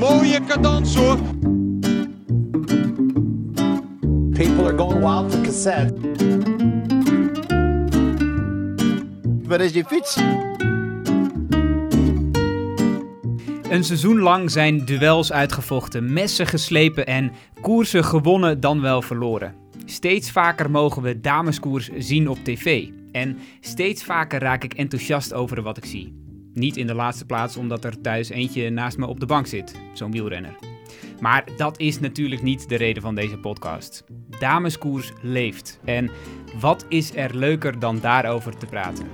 Mooie cadans hoor. People are going wild for cassette. Waar is je fiets? Een seizoen lang zijn duels uitgevochten, messen geslepen en koersen gewonnen dan wel verloren. Steeds vaker mogen we dameskoers zien op tv. En steeds vaker raak ik enthousiast over wat ik zie. Niet in de laatste plaats omdat er thuis eentje naast me op de bank zit, zo'n wielrenner. Maar dat is natuurlijk niet de reden van deze podcast. Dameskoers leeft. En wat is er leuker dan daarover te praten?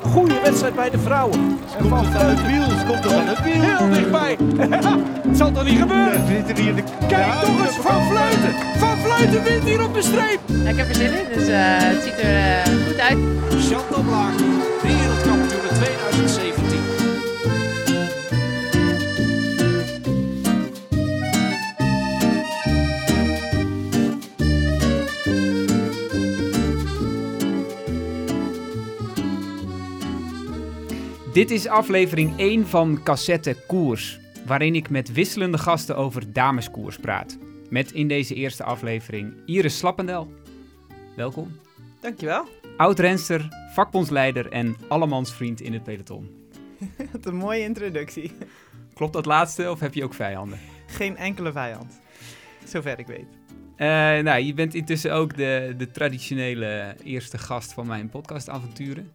Goede wedstrijd bij de vrouwen. En van het wiel komt er van het wiel. Heel dichtbij. het zal toch niet gebeuren? Kijk toch eens, Van Vleuten. Van Vleuten wint hier op de streep. Ik heb er zin in, dus eh, het ziet er eh, goed uit. Chantal Blaak, Dit is aflevering 1 van Cassette Koers, waarin ik met wisselende gasten over dameskoers praat. Met in deze eerste aflevering Iris Slappendel. Welkom. Dankjewel. Oud-renster, vakbondsleider en allemansvriend in het peloton. Wat een mooie introductie. Klopt dat laatste of heb je ook vijanden? Geen enkele vijand. Zover ik weet. Eh, nou, je bent intussen ook de, de traditionele eerste gast van mijn podcastavonturen.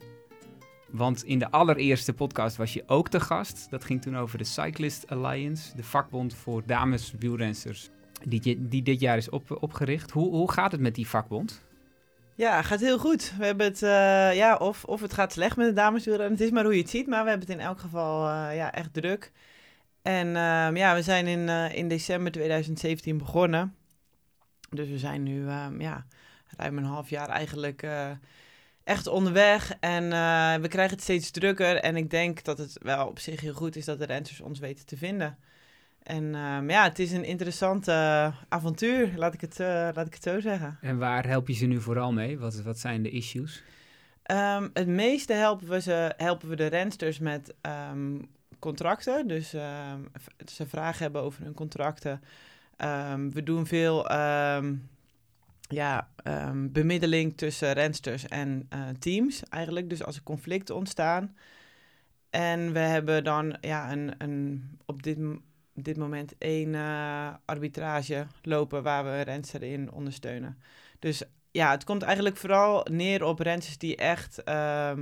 Want in de allereerste podcast was je ook de gast. Dat ging toen over de Cyclist Alliance, de vakbond voor dames wielrensters, die, die dit jaar is op, opgericht. Hoe, hoe gaat het met die vakbond? Ja, gaat heel goed. We hebben het, eh, ja, of, of het gaat slecht met de dameswielrennen. Het is maar hoe je het ziet, maar we hebben het in elk geval eh, ja, echt druk. En ehm, ja, we zijn in, eh, in december 2017 begonnen. Dus we zijn nu ehm, ja, ruim een half jaar eigenlijk echt onderweg. En we krijgen het steeds drukker. En ik denk dat het wel op zich heel goed is dat de renners ons weten te vinden. En ehm, ja, het is een interessant eh, avontuur, laat ik, het, uh, laat ik het zo zeggen. En waar help je ze nu vooral mee? Wat, wat zijn de issues? Um, het meeste helpen we, ze, helpen we de rensters met um, contracten. Dus ze vragen hebben over hun contracten. we doen veel ja, bemiddeling tussen rensters en uh, teams eigenlijk. Dus als er conflicten ontstaan. En we hebben dan ja, een, een, op dit dit moment één uh, arbitrage lopen waar we rensters in ondersteunen. Dus ja, het komt eigenlijk vooral neer op rensters die echt, uh,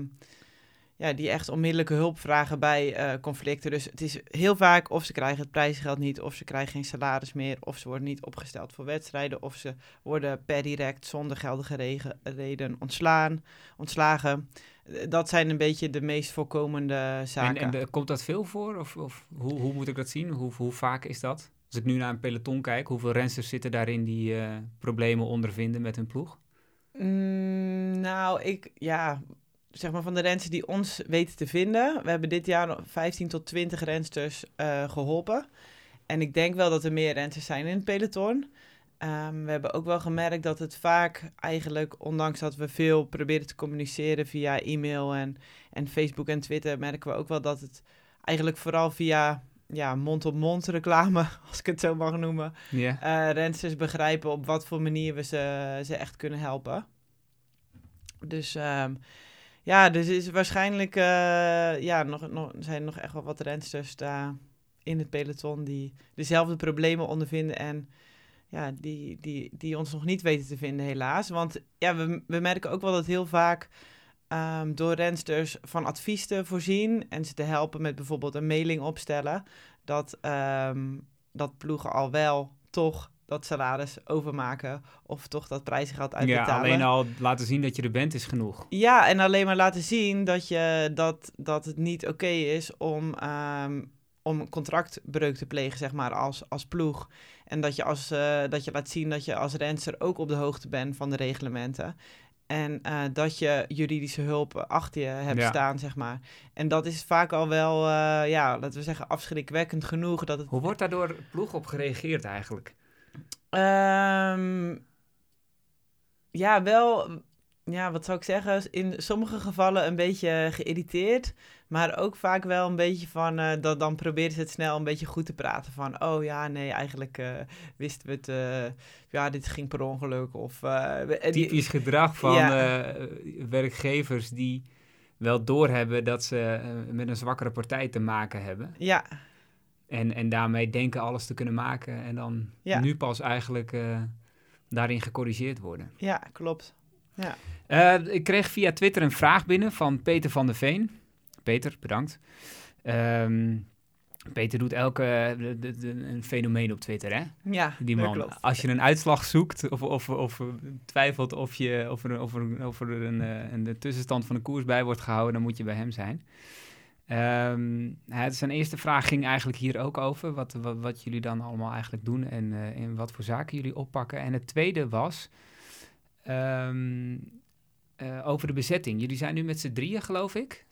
ja, die echt onmiddellijke hulp vragen bij uh, conflicten. Dus het is heel vaak of ze krijgen het prijsgeld niet, of ze krijgen geen salaris meer, of ze worden niet opgesteld voor wedstrijden, of ze worden per direct zonder geldige reden ontslaan, ontslagen dat zijn een beetje de meest voorkomende zaken. En, en komt dat veel voor? Of, of hoe, hoe, moet ik dat zien? Hoe, hoe, vaak is dat? Als ik nu naar een peloton kijk, hoeveel rensters zitten daarin die uh, problemen ondervinden met hun ploeg? Mm, nou, ik, ja, zeg maar van de rensters die ons weten te vinden. We hebben dit jaar 15 tot 20 rensters uh, geholpen. En ik denk wel dat er meer rensters zijn in het peloton. Um, we hebben ook wel gemerkt dat het vaak eigenlijk, ondanks dat we veel proberen te communiceren via e-mail en, en Facebook en Twitter, merken we ook wel dat het eigenlijk vooral via ja, mond-op-mond reclame, als ik het zo mag noemen, yeah. uh, rensters begrijpen op wat voor manier we ze, ze echt kunnen helpen. Dus um, ja, dus is waarschijnlijk, uh, ja, nog, nog, zijn nog echt wel wat rensters daar in het peloton die dezelfde problemen ondervinden en ja, die, die, die ons nog niet weten te vinden, helaas. Want ja, we, we merken ook wel dat heel vaak um, door rensters van advies te voorzien en ze te helpen met bijvoorbeeld een mailing opstellen, dat, um, dat ploegen al wel toch dat salaris overmaken of toch dat prijzengeld uitbetalen. Ja, alleen al laten zien dat je er bent is genoeg. Ja, en alleen maar laten zien dat, je, dat, dat het niet oké is om, um, om contractbreuk te plegen, zeg maar, als, als ploeg. En dat je, als, uh, dat je laat zien dat je als renster ook op de hoogte bent van de reglementen. En uh, dat je juridische hulp achter je hebt ja. staan, zeg maar. En dat is vaak al wel, uh, ja, laten we zeggen, afschrikwekkend genoeg. Dat het... Hoe wordt daar door ploeg op gereageerd eigenlijk? Um, ja, wel ja, wat zou ik zeggen? In sommige gevallen een beetje geïrriteerd. Maar ook vaak wel een beetje van, eh, dat, dan proberen ze het snel een beetje goed te praten. Van, oh ja, nee, eigenlijk eh, wisten we het, eh, ja, dit ging per ongeluk. Of, Typisch gedrag van Ja. werkgevers die wel doorhebben dat ze met een zwakkere partij te maken hebben. ja, En, en daarmee denken alles te kunnen maken en dan Ja. nu pas eigenlijk eh, daarin gecorrigeerd worden. ja, klopt. Eh, ik kreeg via Twitter een vraag binnen van Peter van der Veen. Peter, bedankt. Ehm, Peter doet elke de, de- de- een fenomeen op Twitter, hè? Ja, Die man. klopt. Als je een uitslag zoekt of, of, of twijfelt of, je, of er, of er, of er een, eh, een, de tussenstand van de koers bij wordt gehouden, dan moet je bij hem zijn. Ehm, hij- zijn eerste vraag ging eigenlijk hier ook over, wat, wat, jullie dan allemaal eigenlijk doen en, en wat voor zaken jullie oppakken. En het tweede was ehm, eh, over de bezetting. Jullie zijn nu met z'n drieën, geloof ik.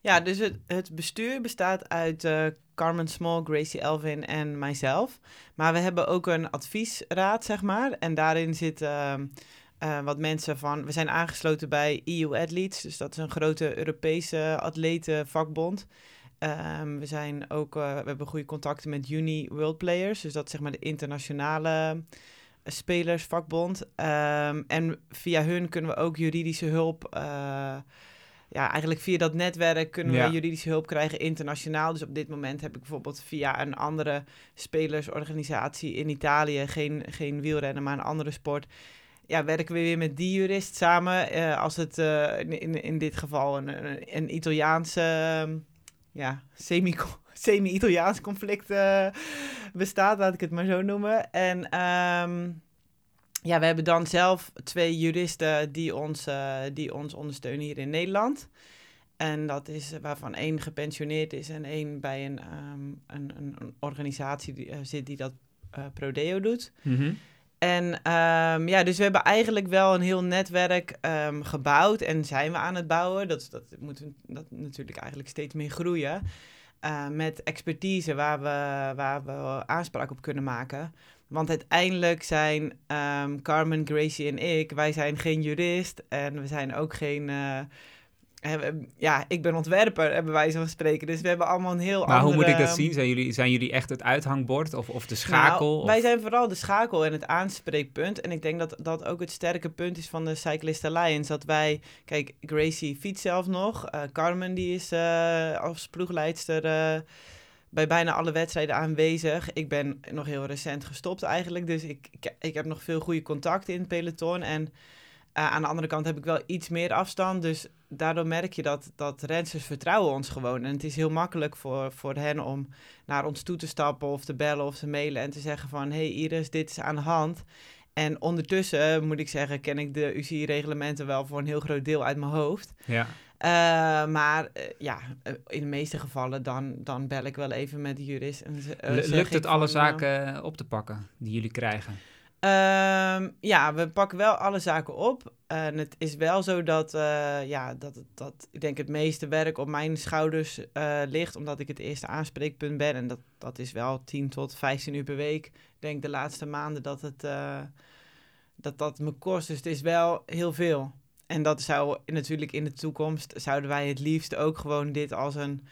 Ja, dus het, het bestuur bestaat uit eh, Carmen Small, Gracie Elvin en mijzelf. Maar we hebben ook een adviesraad, zeg maar. En daarin zitten eh, wat mensen van... We zijn aangesloten bij EU Athletes. Dus dat is een grote Europese atletenvakbond. Ehm, we, zijn ook, eh, we hebben goede contacten met Uni World Players. Dus dat is zeg maar de internationale eh, spelersvakbond. Ehm, en via hun kunnen we ook juridische hulp... ja, eigenlijk via dat netwerk kunnen Ja. we juridische hulp krijgen internationaal. Dus op dit moment heb ik bijvoorbeeld via een andere spelersorganisatie in Italië, geen, geen wielrennen, maar een andere sport. Ja, werken we weer met die jurist samen. eh, als het eh, in, in, dit geval een, een, Italiaanse, ehm, ja, semi- semi-Italiaans conflict eh, bestaat, laat ik het maar zo noemen. En ehm, ja, we hebben dan zelf twee juristen die ons, die ons ondersteunen hier in Nederland. En dat is waarvan één gepensioneerd is en één bij een, ehm, een, een, organisatie zit die dat Prodeo doet. En ehm, ja, dus we hebben eigenlijk wel een heel netwerk ehm, gebouwd en zijn we aan het bouwen. Dat, dat moet dat natuurlijk eigenlijk steeds meer groeien. Eh, met expertise waar we, waar we aanspraak op kunnen maken. Want uiteindelijk zijn ehm, Carmen, Gracie en ik, wij zijn geen jurist en we zijn ook geen... eh, ja, ik ben ontwerper, hebben wij zo spreken. Dus we hebben allemaal een heel Maar hoe moet ik andere- dat zien? Zijn jullie, zijn jullie echt het uithangbord of, of de schakel? nou, of- wij zijn vooral de schakel en het aanspreekpunt. En ik denk dat dat ook het sterke punt is van de Cyclist Alliance. Dat wij, kijk, Gracie fietst zelf nog. eh, Carmen die is eh, als ploegleidster eh, bij bijna alle wedstrijden aanwezig. Ik ben nog heel recent gestopt eigenlijk. Dus ik, ik, ik heb nog veel goede contacten in het peloton. En eh, aan de andere kant heb ik wel iets meer afstand. Dus daardoor merk je dat, dat rensters vertrouwen ons gewoon. En het is heel makkelijk voor, voor hen om naar ons toe te stappen of te bellen of te mailen en te zeggen van... hey Iris, dit is aan de hand. En ondertussen, moet ik zeggen, ken ik de UCI-reglementen wel voor een heel groot deel uit mijn hoofd. Ja. Eh, maar eh, ja, eh, in de meeste gevallen dan, dan bel ik wel even met de jurist. En eh, Lukt het alle van, eh, zaken eh, op te pakken die jullie krijgen? Ehm, ja, we pakken wel alle zaken op. En het is wel zo dat, eh, ja, dat, dat ik denk het meeste werk op mijn schouders eh, ligt, omdat ik het eerste aanspreekpunt ben. En dat, dat is wel 10 tot 15 uur per week. Ik denk de laatste maanden dat het, eh, dat, dat me kost. Dus het is wel heel veel. En dat zou natuurlijk in de toekomst, zouden wij het liefst ook gewoon dit als een,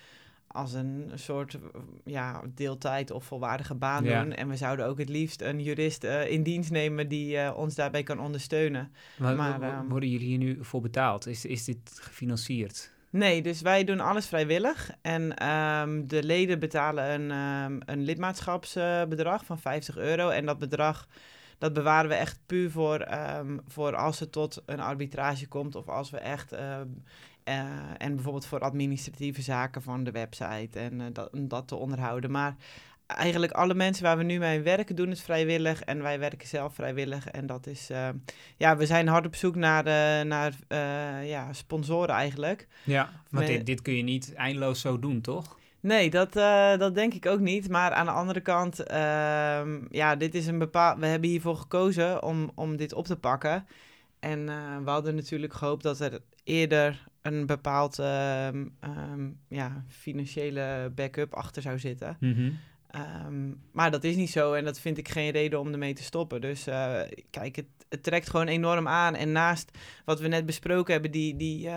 als een soort ja, deeltijd of volwaardige baan Ja. doen. En we zouden ook het liefst een jurist eh, in dienst nemen die eh, ons daarbij kan ondersteunen. Maar, ehm, worden jullie hier nu voor betaald? Is, is dit gefinancierd? Nee, dus wij doen alles vrijwillig. En ehm, de leden betalen een, ehm, een lidmaatschapsbedrag van 50 euro. En dat bedrag dat bewaren we echt puur voor, voor als het tot een arbitrage komt. Of als we echt. Eh, en bijvoorbeeld voor administratieve zaken van de website en eh, dat, om dat te onderhouden. Maar eigenlijk alle mensen waar we nu mee werken doen het vrijwillig. En wij werken zelf vrijwillig. En dat is. ehm, ja, we zijn hard op zoek naar, eh, naar eh, ja, sponsoren eigenlijk. Ja, want dit, dit kun je niet eindeloos zo doen, toch? Nee, dat, eh, dat denk ik ook niet. Maar aan de andere kant, ehm, ja, dit is een bepaald. We hebben hiervoor gekozen om, om dit op te pakken. En eh, we hadden natuurlijk gehoopt dat er eerder een bepaald ehm, ehm, ja, financiële backup achter zou zitten. Ehm, maar dat is niet zo en dat vind ik geen reden om ermee te stoppen. Dus eh, kijk, het, het trekt gewoon enorm aan. En naast wat we net besproken hebben, die, die,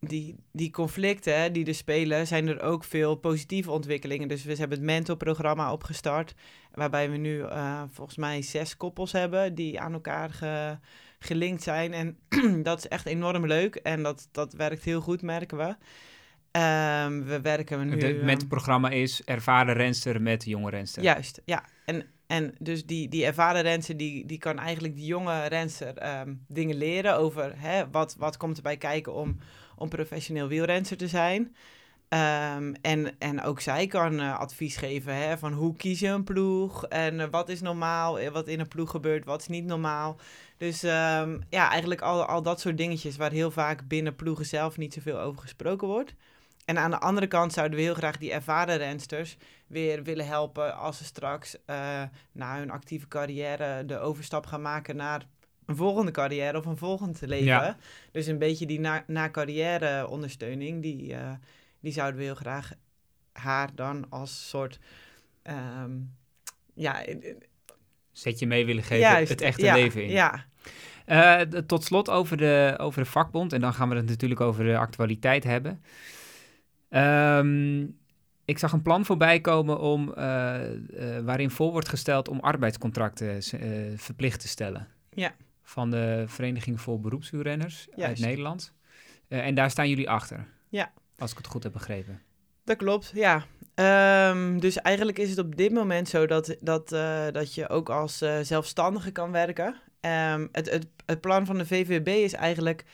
die, die conflicten die er spelen, zijn er ook veel positieve ontwikkelingen. Dus we hebben het mentorprogramma opgestart, waarbij we nu eh, volgens mij zes koppels hebben die aan elkaar ge, gelinkt zijn. En dat is echt enorm leuk en dat, dat werkt heel goed, merken we. Ehm, we werken nu... Het ehm, mentorprogramma is ervaren renster met jonge renster. Juist, ja. En, en dus die, die ervaren renster, die, die kan eigenlijk die jonge renster ehm, dingen leren over hè, wat, wat komt erbij kijken om, om professioneel wielrenster te zijn. En, en ook zij kan eh, advies geven hè, van hoe kies je een ploeg en eh, wat is normaal, eh, wat in een ploeg gebeurt, wat is niet normaal. Dus ehm, ja, eigenlijk al, al dat soort dingetjes waar heel vaak binnen ploegen zelf niet zoveel over gesproken wordt. En aan de andere kant zouden we heel graag die ervaren rensters weer willen helpen als ze straks eh, na hun actieve carrière de overstap gaan maken naar een volgende carrière of een volgend leven. Ja. Dus een beetje die na, na carrière ondersteuning, die, eh, die zouden we heel graag haar dan als soort ehm, ja, Zet je mee willen geven, juist, het echte ja, leven in. Ja, Eh, tot slot over de, over de vakbond. En dan gaan we het natuurlijk over de actualiteit hebben. Ehm, ik zag een plan voorbij komen om, eh, eh, waarin voor wordt gesteld om arbeidscontracten verplicht te stellen. Ja. Van de Vereniging voor Beroepswielrenners uit. Nederland. En daar staan jullie achter. Ja. Als ik het goed heb begrepen. Dat klopt, ja. Ehm, dus eigenlijk is het op dit moment zo dat, dat, eh, dat je ook als eh, zelfstandige kan werken. Ehm, het, het, het plan van de VVB is eigenlijk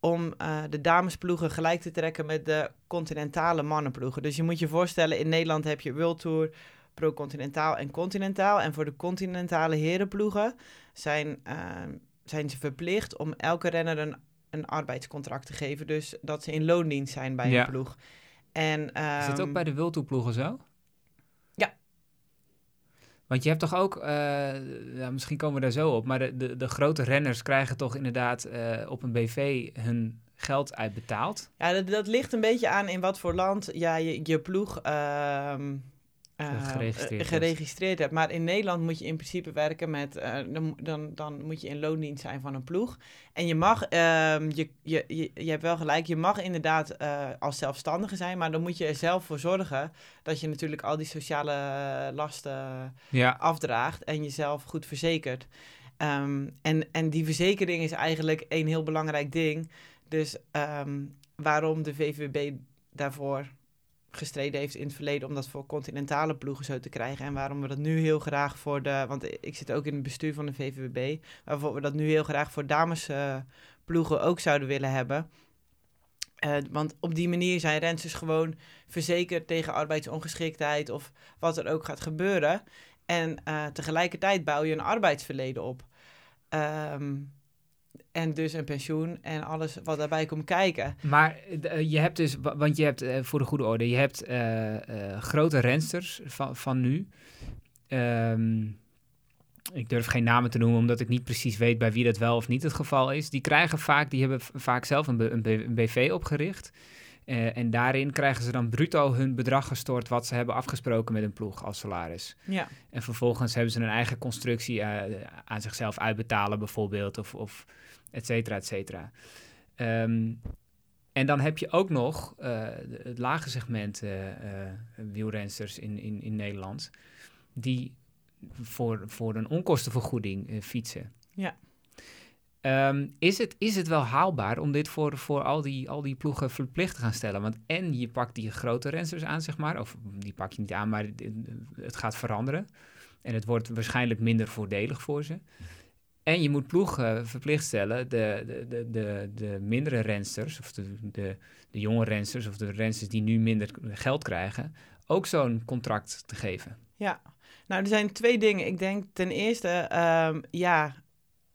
om eh, de damesploegen gelijk te trekken met de continentale mannenploegen. Dus je moet je voorstellen, in Nederland heb je World Tour, Pro Continentaal en Continentaal. En voor de continentale herenploegen zijn, ehm, zijn ze verplicht om elke renner een, een arbeidscontract te geven. Dus dat ze in loondienst zijn bij Ja. een ploeg. En, Is dit ook ehm, bij de wildtoeploegen zo? Ja. Want je hebt toch ook, eh, ja, misschien komen we daar zo op, maar de, de, de grote renners krijgen toch inderdaad eh, op een BV hun geld uitbetaald. Ja, dat, dat ligt een beetje aan in wat voor land ja, je, je ploeg ehm, eh, Geregistreerd eh, geregistreerd hebt. Maar in Nederland moet je in principe werken met... eh, dan, dan, dan moet je in loondienst zijn van een ploeg. En je mag... ehm, je, je, je, je hebt wel gelijk, je mag inderdaad eh, als zelfstandige zijn... maar dan moet je er zelf voor zorgen... dat je natuurlijk al die sociale lasten Ja. afdraagt en jezelf goed verzekert. Ehm, en, en die verzekering is eigenlijk een heel belangrijk ding. Dus ehm, waarom de VVB daarvoor gestreden heeft in het verleden om dat voor continentale ploegen zo te krijgen. En waarom we dat nu heel graag voor de. Want ik zit ook in het bestuur van de VVB. Waarvoor we dat nu heel graag voor damesploegen ploegen ook zouden willen hebben. Eh, want op die manier zijn rensters gewoon verzekerd tegen arbeidsongeschiktheid of wat er ook gaat gebeuren. En eh, tegelijkertijd bouw je een arbeidsverleden op. Ehm, en dus een pensioen en alles wat daarbij komt kijken. Maar eh, je hebt dus, wa- want je hebt eh, voor de goede orde, je hebt eh, eh, grote rensters van, van nu. Ehm, ik durf geen namen te noemen, omdat ik niet precies weet bij wie dat wel of niet het geval is. Die krijgen vaak, die hebben vaak zelf een, een, BV opgericht. Eh, en daarin krijgen ze dan bruto hun bedrag gestort wat ze hebben afgesproken met een ploeg als salaris. Ja, En vervolgens hebben ze een eigen constructie eh, aan zichzelf uitbetalen, bijvoorbeeld, of, of et cetera, et cetera. Ehm, en dan heb je ook nog eh, het lage segment eh, eh, wielrensters in, in, in Nederland, die voor, voor een onkostenvergoeding fietsen. Ja. Ehm, is, het, is het wel haalbaar om dit voor, voor al, die, al die ploegen verplicht te gaan stellen? Want en je pakt die grote rensters aan, zeg maar. Of die pak je niet aan, maar het- het gaat veranderen. En het wordt waarschijnlijk minder voordelig voor ze. En je moet ploegen verplicht stellen, de, de, de, de, de mindere rensters, of de, de, de jonge rensters, of de rensters die nu minder geld krijgen, ook zo'n contract te geven. ja. Nou, er zijn twee dingen. Ik denk ten eerste, ehm, ja,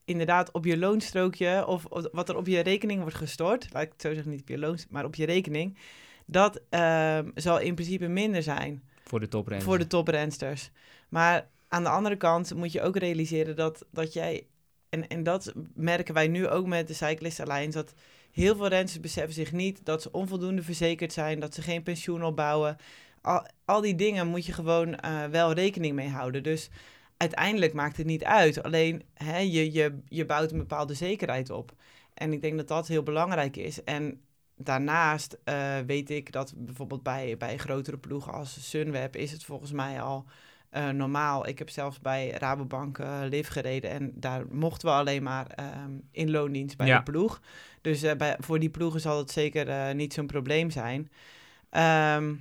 inderdaad op je loonstrookje of, of wat er op je rekening wordt gestort, laat ik het zo zeggen, niet op je loon, maar op je rekening, dat ehm, zal in principe minder zijn. Voor de toprensters. voor de toprensters. Maar aan de andere kant moet je ook realiseren dat, dat jij... En, en dat merken wij nu ook met de Cyclist Alliance... dat heel veel rensters beseffen zich niet dat ze onvoldoende verzekerd zijn... dat ze geen pensioen opbouwen. Al, al die dingen moet je gewoon eh, wel rekening mee houden. Dus uiteindelijk maakt het niet uit. Alleen hè, je, je, je bouwt een bepaalde zekerheid op. En ik denk dat dat heel belangrijk is. En daarnaast eh, weet ik dat bijvoorbeeld bij, bij grotere ploegen als Sunweb is het volgens mij al eh, normaal. Ik heb zelfs bij Rabobank uh, Liv gereden en daar mochten we alleen maar ehm, in loondienst bij Ja. de ploeg. Dus eh, bij, voor die ploegen zal het zeker niet zo'n probleem zijn. Ehm,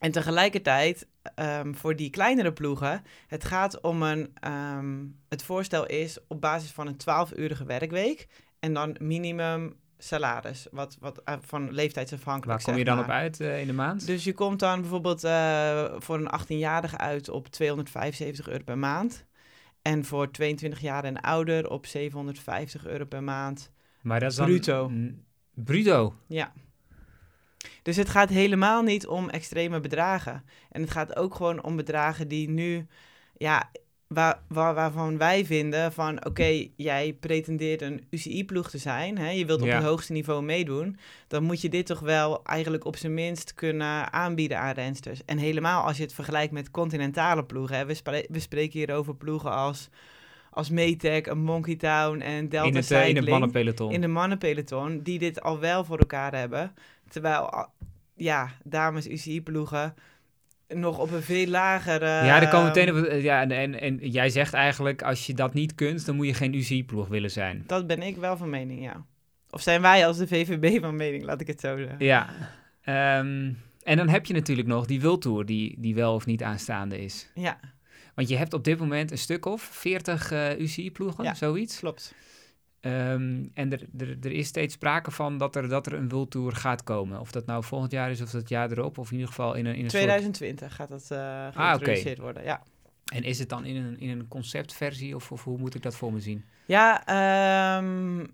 en tegelijkertijd, ehm, voor die kleinere ploegen, het gaat om een. het voorstel is op basis van een 12-urige werkweek en dan minimum salaris, wat, wat eh, van leeftijdsafhankelijk Waar kom je dan op uit eh, in de maand? Dus je komt dan bijvoorbeeld eh, voor een 18-jarige uit op 275 euro per maand. En voor 22 jaar en ouder op 750 euro per maand. maar dat is dan... bruto. Bruto? Ja. Dus het gaat helemaal niet om extreme bedragen. En het gaat ook gewoon om bedragen die nu, ja, waar, waar, waarvan wij vinden van, oké, jij pretendeert een UCI-ploeg te zijn, hè, je wilt op Ja. het hoogste niveau meedoen, dan moet je dit toch wel eigenlijk op zijn minst kunnen aanbieden aan rensters. En helemaal als je het vergelijkt met continentale ploegen, hè, we, spre- we spreken hier over ploegen als, als Maytag, een Monkey Town en Delta in het, eh, in Cycling mannenpeloton. in de mannenpeloton die dit al wel voor elkaar hebben. Terwijl, ja, dames UCI-ploegen nog op een veel lagere... Ja, dan komen we meteen ehm, op... Ja, en, en, en jij zegt eigenlijk, als je dat niet kunt, dan moet je geen UCI-ploeg willen zijn. Dat ben ik wel van mening, ja. Of zijn wij als de VVB van mening, laat ik het zo zeggen. Ja. Ehm, en dan heb je natuurlijk nog die Wildtour die, die wel of niet aanstaande is. Ja, Want je hebt op dit moment een stuk of 40 eh UCI-ploegen, Ja. zoiets. klopt. Ehm, en er, er, er is steeds sprake van dat er, dat er een World gaat komen. Of dat nou volgend jaar is of dat jaar erop. Of in ieder geval in een, in een soort... 2020 gaat dat geïntroduceerd worden, ja. En is het dan in een, in een conceptversie of, of hoe moet ik dat voor me zien? Ja, ehm,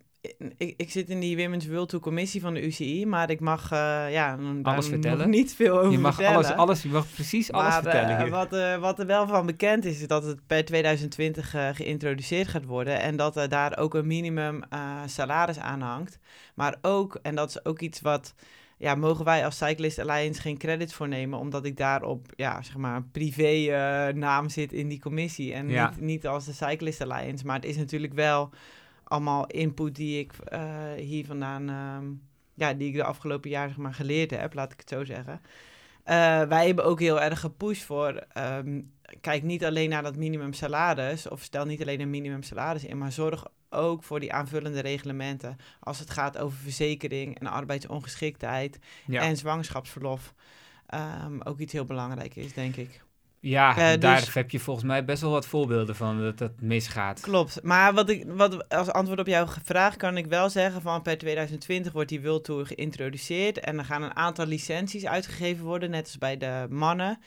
ik, ik zit in die Women's World Tour commissie van de UCI, maar ik mag eh, ja, Alles nog vertellen? niet veel over je mag vertellen. alles, alles, je mag precies alles maar, vertellen eh, hier. wat, eh, wat er wel van bekend is, is dat het per 2020 eh, geïntroduceerd gaat worden. En dat er daar ook een minimum salaris aan hangt. Maar ook, en dat is ook iets wat, ja, mogen wij als Cyclist Alliance geen credit voor nemen. Omdat ik daar op, ja, zeg maar, privé naam zit in die commissie. En Ja. niet, niet als de Cyclist Alliance. Maar het is natuurlijk wel allemaal input die ik eh, hier vandaan, ehm, ja, die ik de afgelopen jaar zeg maar geleerd heb, laat ik het zo zeggen. Eh, wij hebben ook heel erg gepusht voor, ehm, kijk niet alleen naar dat minimum salaris, of stel niet alleen een minimum salaris in, maar zorg ook voor die aanvullende reglementen als het gaat over verzekering en arbeidsongeschiktheid ja, en zwangerschapsverlof. Ehm, ook iets heel belangrijk is, denk ik. Ja eh, daar dus- heb je volgens mij best wel wat voorbeelden van dat dat misgaat. Klopt. Maar wat ik, wat, als antwoord op jouw vraag kan ik wel zeggen van per 2020 wordt die World Tour geïntroduceerd en er gaan een aantal licenties uitgegeven worden, net als bij de mannen.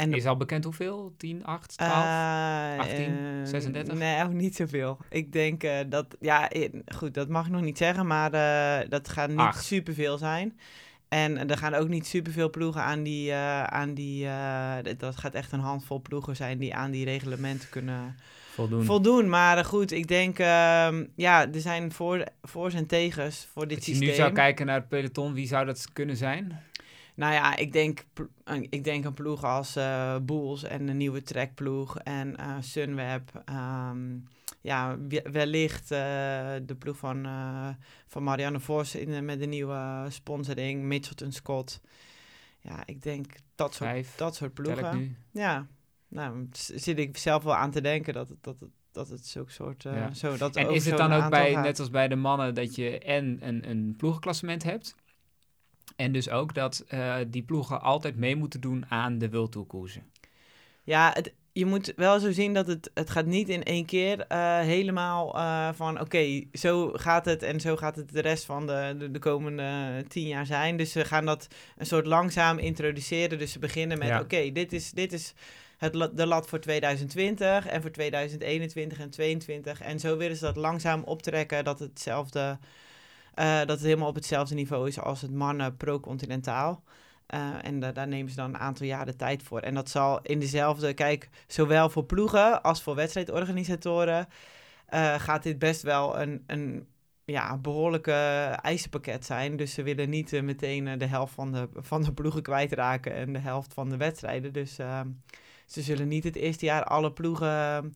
En Is al bekend hoeveel? 10, 8, 12? Eh, 18, eh, 36? Nee, ook niet zoveel. Ik denk eh, dat, ja, goed, dat mag ik nog niet zeggen, maar eh, dat gaat niet superveel zijn. En er gaan ook niet superveel ploegen aan die, eh, aan die eh, dat- gaat echt een handvol ploegen zijn die aan die reglementen kunnen Voldoen. voldoen. Maar eh, goed, ik denk, ehm, ja, er zijn voor, voor's en tegens voor dit Als je systeem. nu zou kijken naar het peloton, wie zou dat kunnen zijn? Nou ja, ik denk, ik denk een ploeg als Bulls en een nieuwe trekploeg en Sunweb. ehm, ja, we- wellicht eh, de ploeg van, eh, van Marianne Vos in, met de nieuwe sponsoring, Mitchelton Scott. Ja, ik denk dat soort, Vijf, dat soort ploegen. nu. Ja, nou, zit ik zelf wel aan te denken dat het, dat het, dat het zulke soort... Ja. zo, dat En is het zo'n dan ook bij, gaat. net als bij de mannen, dat je en een, een ploegenklassement hebt? En dus ook dat die ploegen altijd mee moeten doen aan de wildtoerkoersen. Ja, het, je moet wel zo zien dat het, het gaat niet in één keer eh, helemaal eh, van oké, zo gaat het en zo gaat het de rest van de, de, de komende tien jaar zijn. Dus ze gaan dat een soort langzaam introduceren. Dus ze beginnen met Ja. oké, dit is, dit is het, de lat voor 2020 en voor 2021 en 2022. En zo willen ze dat langzaam optrekken dat het hetzelfde, eh, dat het helemaal op hetzelfde niveau is als het mannen pro-continentaal. Eh, en da- daar nemen ze dan een aantal jaar de tijd voor. En dat zal in dezelfde, kijk, zowel voor ploegen als voor wedstrijdorganisatoren eh, gaat dit best wel een, een ja, behoorlijke eisenpakket zijn. Dus ze willen niet eh, meteen de helft van de, van de ploegen kwijtraken en de helft van de wedstrijden. Dus ehm, ze zullen niet het eerste jaar alle ploegen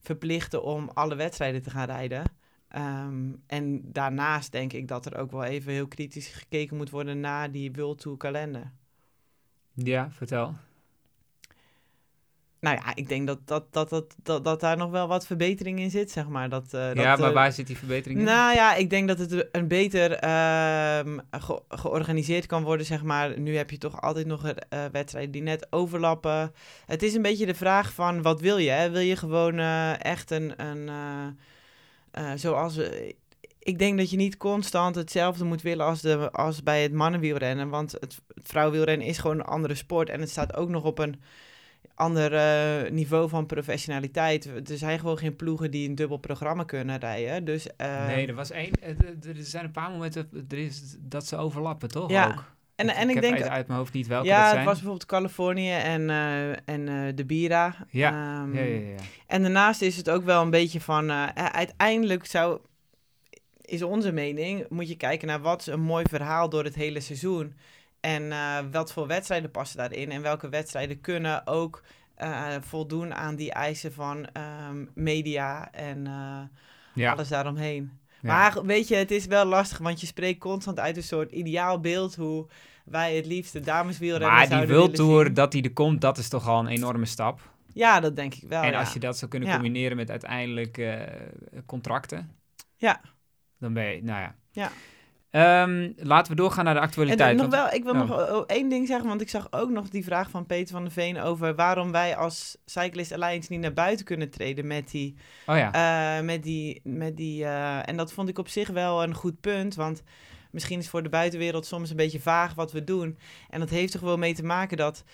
verplichten om alle wedstrijden te gaan rijden. Ehm, en daarnaast denk ik dat er ook wel even heel kritisch gekeken moet worden naar die World Tour kalender. Ja, vertel. Nou ja, ik denk dat, dat, dat, dat, dat, dat daar nog wel wat verbetering in zit, zeg maar. Dat, eh, dat, ja, maar eh, waar zit die verbetering in? Nou ja, ik denk dat het een beter ehm, ge- georganiseerd kan worden, zeg maar. Nu heb je toch altijd nog eh, wedstrijden die net overlappen. Het is een beetje de vraag van, wat wil je? Hè? Wil je gewoon echt een... een eh, eh, zoals... we- ik denk dat je niet constant hetzelfde moet willen als, de, als bij het mannenwielrennen. Want het, het vrouwenwielrennen is gewoon een andere sport. En het staat ook nog op een ander eh, niveau van professionaliteit. Er zijn gewoon geen ploegen die een dubbel programma kunnen rijden. Dus, eh, nee, er was één. eh, Er er zijn een paar momenten er is, dat ze overlappen, toch? Ja, Ook. En, en ik ik denk... uit, uit mijn hoofd niet welke ja, dat het was bijvoorbeeld Californië en, eh, en eh, de Bira. Ja, Ehm, ja, ja, ja. En daarnaast is het ook wel een beetje van... eh, uiteindelijk zou... Is onze mening, moet je kijken naar wat is een mooi verhaal door het hele seizoen. En wat voor wedstrijden passen daarin. En welke wedstrijden kunnen ook voldoen aan die eisen van ehm, media en ja. alles daaromheen. Maar weet je, het is wel lastig, want je spreekt constant uit een soort ideaal beeld hoe wij het liefst de dameswielrennen Maar die zouden willen World zien. dat die er komt, dat is toch al een enorme stap. Ja, dat denk ik wel. en ja. als je dat zou kunnen Ja. combineren met uiteindelijk eh, contracten. Ja. Dan ben je, nou ja. Ja. Ehm, laten we doorgaan naar de En actualiteit. nog want- wel, ik wil oh. nog één ding zeggen, want ik zag ook nog die vraag van Peter van der Veen over waarom wij als Cyclist Alliance niet naar buiten kunnen treden met die, Oh ja. eh, met die, met die, eh, en dat vond ik op zich wel een goed punt, want misschien is voor de buitenwereld soms een beetje vaag wat we doen. En dat heeft er gewoon mee te maken dat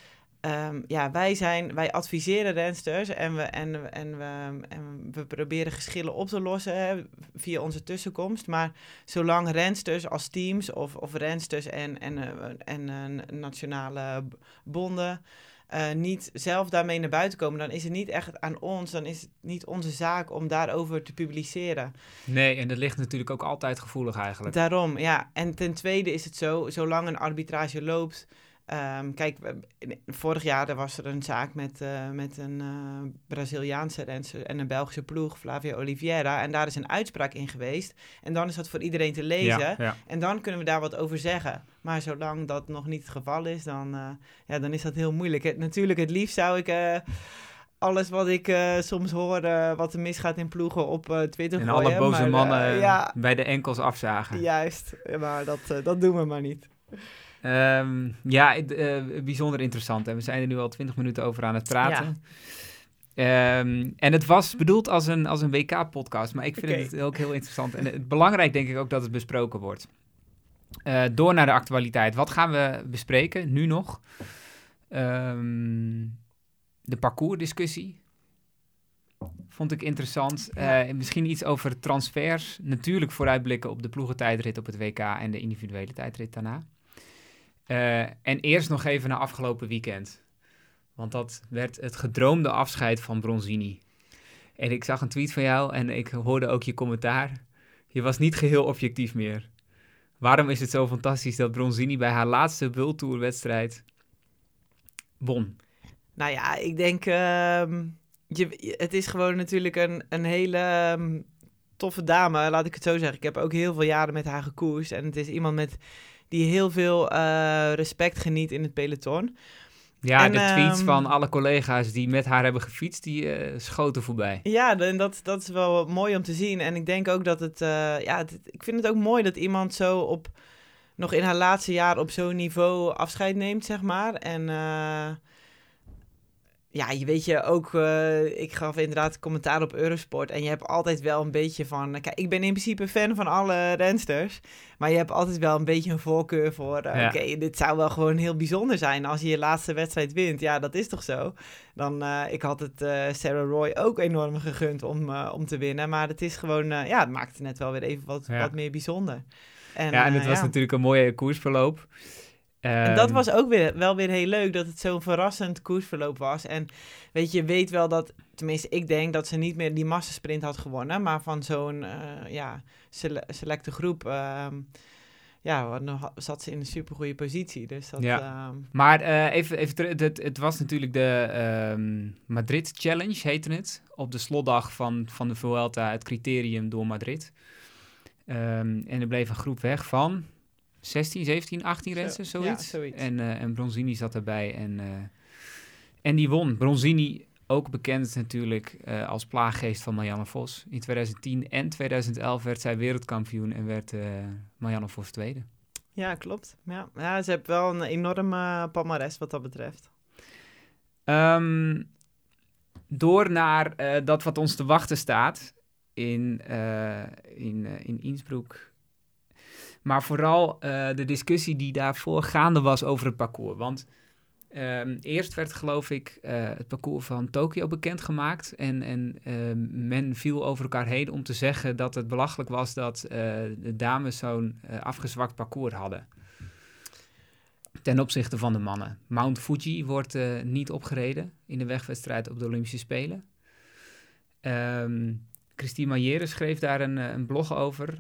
ehm, ja, wij, zijn, wij adviseren rensters en we, en, en, we, en we proberen geschillen op te lossen hè, via onze tussenkomst. Maar zolang rensters als teams of, of rensters en, en, eh, en eh, nationale bonden eh, niet zelf daarmee naar buiten komen, dan is het niet echt aan ons, dan is het niet onze zaak om daarover te publiceren. Nee, en dat ligt natuurlijk ook altijd gevoelig eigenlijk. Daarom, ja. En ten tweede is het zo, zolang een arbitrage loopt. Ehm, kijk, vorig jaar er was er een zaak met, eh, met een eh, Braziliaanse renster en een Belgische ploeg, Flavia Oliveira. En daar is een uitspraak in geweest. En dan is dat voor iedereen te lezen. Ja, ja. En dan kunnen we daar wat over zeggen. Maar zolang dat nog niet het geval is, dan, eh, ja, dan is dat heel moeilijk. Het, natuurlijk, het liefst zou ik alles wat ik soms hoor, wat er misgaat in ploegen, op eh, Twitter En gooien. alle boze maar, mannen ja, bij de enkels afzagen. Juist, maar dat, dat doen we maar niet. Ehm, ja, eh, bijzonder interessant. En we zijn er nu al twintig minuten over aan het praten. Ehm, en het was bedoeld als een, als een WK-podcast, maar ik vind het ook heel interessant. En het belangrijk denk ik ook dat het besproken wordt. Eh, door naar de actualiteit. Wat gaan we bespreken, nu nog? Ehm, de parcoursdiscussie. Vond ik interessant. Eh, misschien iets over transfers. Natuurlijk vooruitblikken op de ploegentijdrit op het WK en de individuele tijdrit daarna. Eh, en eerst nog even naar afgelopen weekend. Want dat werd het gedroomde afscheid van Bronzini. En ik zag een tweet van jou en ik hoorde ook je commentaar. Je was niet geheel objectief meer. Waarom is het zo fantastisch dat Bronzini bij haar laatste World Tour wedstrijd won? Nou ja, ik denk, ehm, je, het is gewoon natuurlijk een, een hele ehm, toffe dame, laat ik het zo zeggen. Ik heb ook heel veel jaren met haar gekoerst en het is iemand met die heel veel eh, respect geniet in het peloton. Ja, En, de tweets ehm, van alle collega's die met haar hebben gefietst, die eh, schoten voorbij. Ja, en dat, dat is wel mooi om te zien. En ik denk ook dat het, eh, ja, het- ik vind het ook mooi dat iemand zo op, nog in haar laatste jaar op zo'n niveau afscheid neemt, zeg maar. En ja, je weet je ook, eh, ik gaf inderdaad commentaar op Eurosport. En je hebt altijd wel een beetje van, kijk, ik ben in principe fan van alle rensters. Maar je hebt altijd wel een beetje een voorkeur voor, eh, Ja. oké, dit zou wel gewoon heel bijzonder zijn als je je laatste wedstrijd wint. Ja, dat is toch zo? Dan, eh, ik had het eh, Sarah Roy ook enorm gegund om, eh, om te winnen. Maar het is gewoon, eh, ja, het maakt het net wel weer even wat, Ja. wat meer bijzonder. En, ja, en eh, het was natuurlijk een mooie koersverloop. En dat Ehm, was ook weer, wel weer heel leuk, dat het zo'n verrassend koersverloop was. En weet je, weet wel dat, tenminste ik denk dat ze niet meer die massasprint had gewonnen. Maar van zo'n, eh, ja, sele- selecte groep, ehm, ja, dan zat ze in een supergoeie positie. Dus dat, Ja. ehm, Maar eh, even, even terug, het, het was natuurlijk de Madrid Challenge, heette het. Op de slotdag van, van de Vuelta, het criterium door Madrid. En er bleef een groep weg van 16, 17, 18 Zo, rensters, ja, zoiets. En, eh, en Bronzini zat erbij en, eh, en die won. Bronzini, ook bekend natuurlijk eh, als plaaggeest van Marianne Vos. In 2010 en 2011 werd zij wereldkampioen en werd Marianne Vos tweede. ja, klopt. Ja. ja, ze heeft wel een enorme palmares wat dat betreft. Ehm, door naar dat wat ons te wachten staat in, in, in Innsbruck. Maar vooral eh, de discussie die daarvoor gaande was over het parcours. Want ehm, eerst werd, geloof ik, eh, het parcours van Tokio bekendgemaakt. En, en ehm, men viel over elkaar heen om te zeggen dat het belachelijk was dat eh, de dames zo'n afgezwakt parcours hadden. Ten opzichte van de mannen. Mount Fuji wordt niet opgereden in de wegwedstrijd op de Olympische Spelen. Ehm Christine Maillere schreef daar een, een blog over.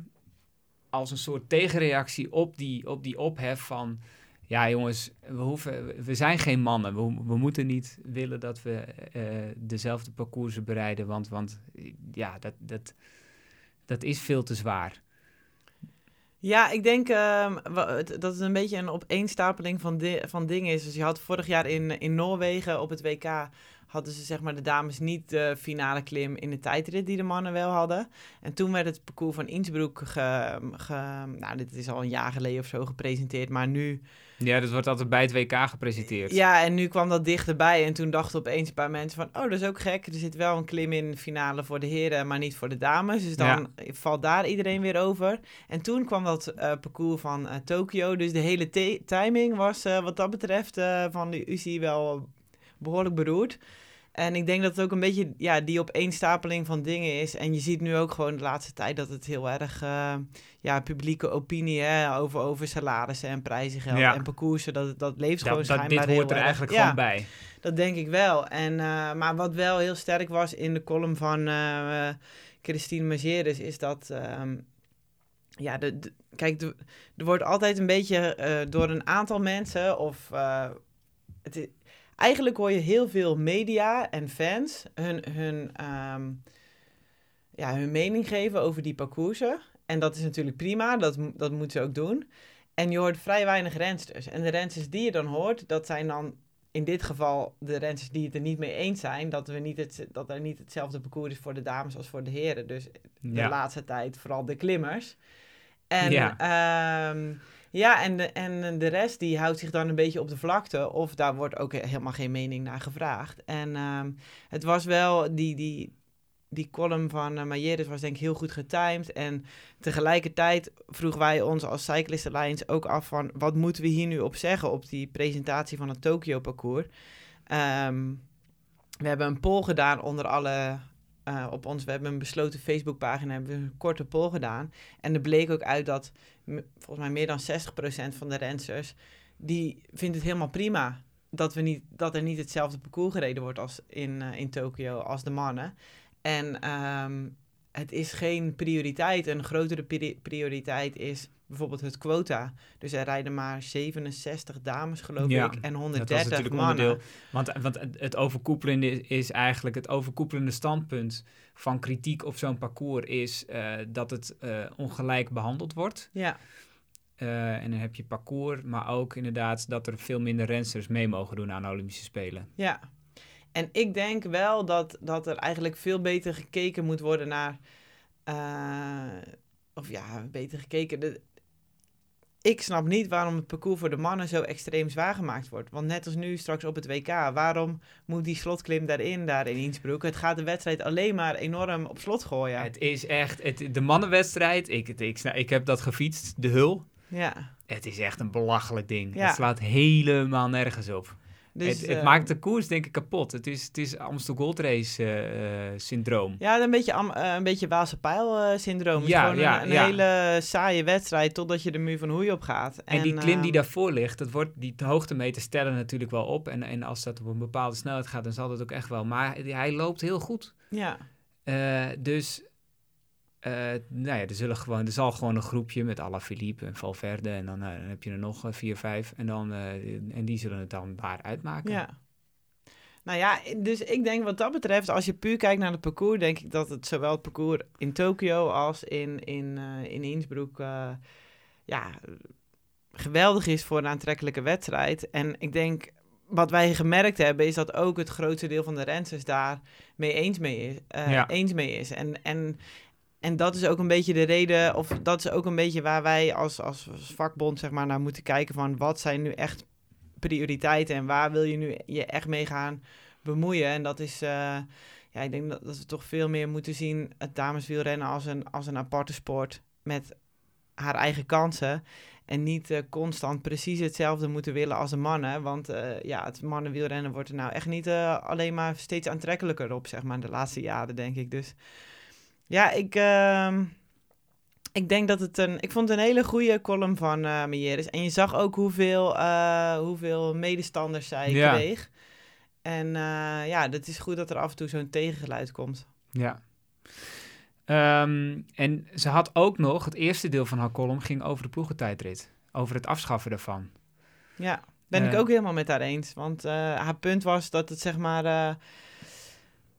Als een soort tegenreactie op die, op die ophef van... Ja jongens, we, hoeven, we zijn geen mannen. We, we moeten niet willen dat we eh, dezelfde parcoursen bereiden. Want, want ja, dat, dat, dat is veel te zwaar. Ja, ik denk ehm, dat het een beetje een opeenstapeling van, van dingen is. Dus je had vorig jaar in, in Noorwegen op het WK... hadden ze zeg maar de dames niet de finale klim in de tijdrit die de mannen wel hadden. En toen werd het parcours van Innsbruck ge, ge- nou dit is al een jaar geleden of zo gepresenteerd, maar nu Ja, dat wordt altijd bij het WK gepresenteerd. Ja, en nu kwam dat dichterbij. En toen dachten opeens een paar mensen van... oh, dat is ook gek. Er zit wel een klim in de finale voor de heren... maar niet voor de dames. Dus dan valt daar iedereen weer over. En toen kwam dat eh, parcours van eh, Tokio. Dus de hele timing was eh, wat dat betreft... van de UCI wel behoorlijk beroerd. En ik denk dat het ook een beetje ja, die opeenstapeling van dingen is. En je ziet nu ook gewoon de laatste tijd dat het heel erg... eh, ja, publieke opinie hè, over, over salarissen en prijzengeld Ja. en parcoursen... dat, dat leeft gewoon Dat, dat, schijnbaar dit hoort er erg. eigenlijk Ja. gewoon bij. Dat denk ik wel. En, eh, maar wat wel heel sterk was in de column van eh, Christine Majeres is dat... ehm, ja, de, de- kijk, de- er wordt altijd een beetje door een aantal mensen of... het eigenlijk hoor je heel veel media en fans hun, hun, ehm, ja, hun mening geven over die parcoursen. En dat is natuurlijk prima, dat, dat moeten ze ook doen. En je hoort vrij weinig rensters. En de rensters die je dan hoort, dat zijn dan in dit geval de rensters die het er niet mee eens zijn, dat, we niet het, dat er niet hetzelfde parcours is voor de dames als voor de heren. Dus de Ja. laatste tijd vooral de klimmers. En Ja. ja, ja en, de, en de rest die houdt zich dan een beetje op de vlakte. Of daar wordt ook helemaal geen mening naar gevraagd. En ehm, het was wel, die, die, die column van uh, Majeres was denk ik heel goed getimed. En tegelijkertijd vroegen wij ons als Cyclist Alliance ook af van... wat moeten we hier nu op zeggen op die presentatie van het Tokyo-parcours? Ehm, we hebben een poll gedaan onder alle... eh, op ons, we hebben een besloten Facebookpagina, hebben we een korte poll gedaan. En er bleek ook uit dat volgens mij meer dan 60% van de rensters... die vindt het helemaal prima dat, we niet, dat er niet hetzelfde parcours gereden wordt als in, eh, in Tokio als de mannen. En ehm, het is geen prioriteit. Een grotere pri- prioriteit is bijvoorbeeld het quota. Dus er rijden maar 67 dames, geloof Ja, ik, en Dat was 130 natuurlijk mannen. onderdeel. Want, want het overkoepelende is, eigenlijk het overkoepelende standpunt van kritiek op zo'n parcours is eh, dat het eh, ongelijk behandeld wordt. Ja, Eh, en dan heb je parcours, maar ook inderdaad dat er veel minder rensters mee mogen doen aan de Olympische Spelen. ja. En ik denk wel dat, dat er eigenlijk veel beter gekeken moet worden naar... eh, of ja, beter gekeken... De, ik snap niet waarom het parcours voor de mannen zo extreem zwaar gemaakt wordt. Want net als nu straks op het WK, waarom moet die slotklim daarin, daar in Innsbruck? Het gaat de wedstrijd alleen maar enorm op slot gooien. Het is echt, het, de mannenwedstrijd, ik, ik, sna- ik heb dat gefietst, de hul. Ja, Het is echt een belachelijk ding. Ja. Het slaat helemaal nergens op. dus... het het eh, maakt de koers denk ik kapot. Het is, het is Amstel Gold Race eh, eh, syndroom. Ja, een beetje, am- een beetje Waalse pijl-syndroom. Ja, gewoon ja, een, een ja. hele saaie wedstrijd totdat je de muur van Hoei op gaat. En, die klim die ehm, daarvoor ligt, dat wordt, die hoogtemeters stellen natuurlijk wel op. En, en als dat op een bepaalde snelheid gaat, dan zal dat ook echt wel. Maar hij loopt heel goed. Ja, dus eh, nou ja, er, zullen gewoon, er zal gewoon een groepje met Alaphilippe en Valverde en dan, eh, dan heb je er nog eh, vier, vijf en, dan, en die zullen het dan waar uitmaken. Ja. Nou ja, dus ik denk wat dat betreft, als je puur kijkt naar het parcours, denk ik dat het zowel het parcours in Tokio als in, in, in Innsbruck ja, geweldig is voor een aantrekkelijke wedstrijd. En ik denk, wat wij gemerkt hebben, is dat ook het grootste deel van de rensters daar mee eens mee is. Ja. eens mee is. En, en, en dat is ook een beetje de reden, of dat is ook een beetje waar wij als, als vakbond zeg maar, naar moeten kijken van wat zijn nu echt prioriteiten en waar wil je nu je echt mee gaan bemoeien. En dat is, eh, ja, ik denk dat, dat we toch veel meer moeten zien het dameswielrennen als een, als een aparte sport met haar eigen kansen. En niet eh, constant precies hetzelfde moeten willen als de mannen. Want eh, ja, het mannenwielrennen wordt er nou echt niet alleen maar steeds aantrekkelijker op, zeg maar, de laatste jaren, denk ik. Dus ja, ik, ehm, ik denk dat het een... Ik vond het een hele goede column van eh Mejeris. En je zag ook hoeveel, eh, hoeveel medestanders zij Ja. kreeg. En eh, ja, het is goed dat er af en toe zo'n tegengeluid komt. Ja. Ehm, en ze had ook nog, het eerste deel van haar column ging over de ploegentijdrit. Over het afschaffen daarvan. Ja, ben ik ook helemaal met haar eens. Want haar punt was dat het zeg maar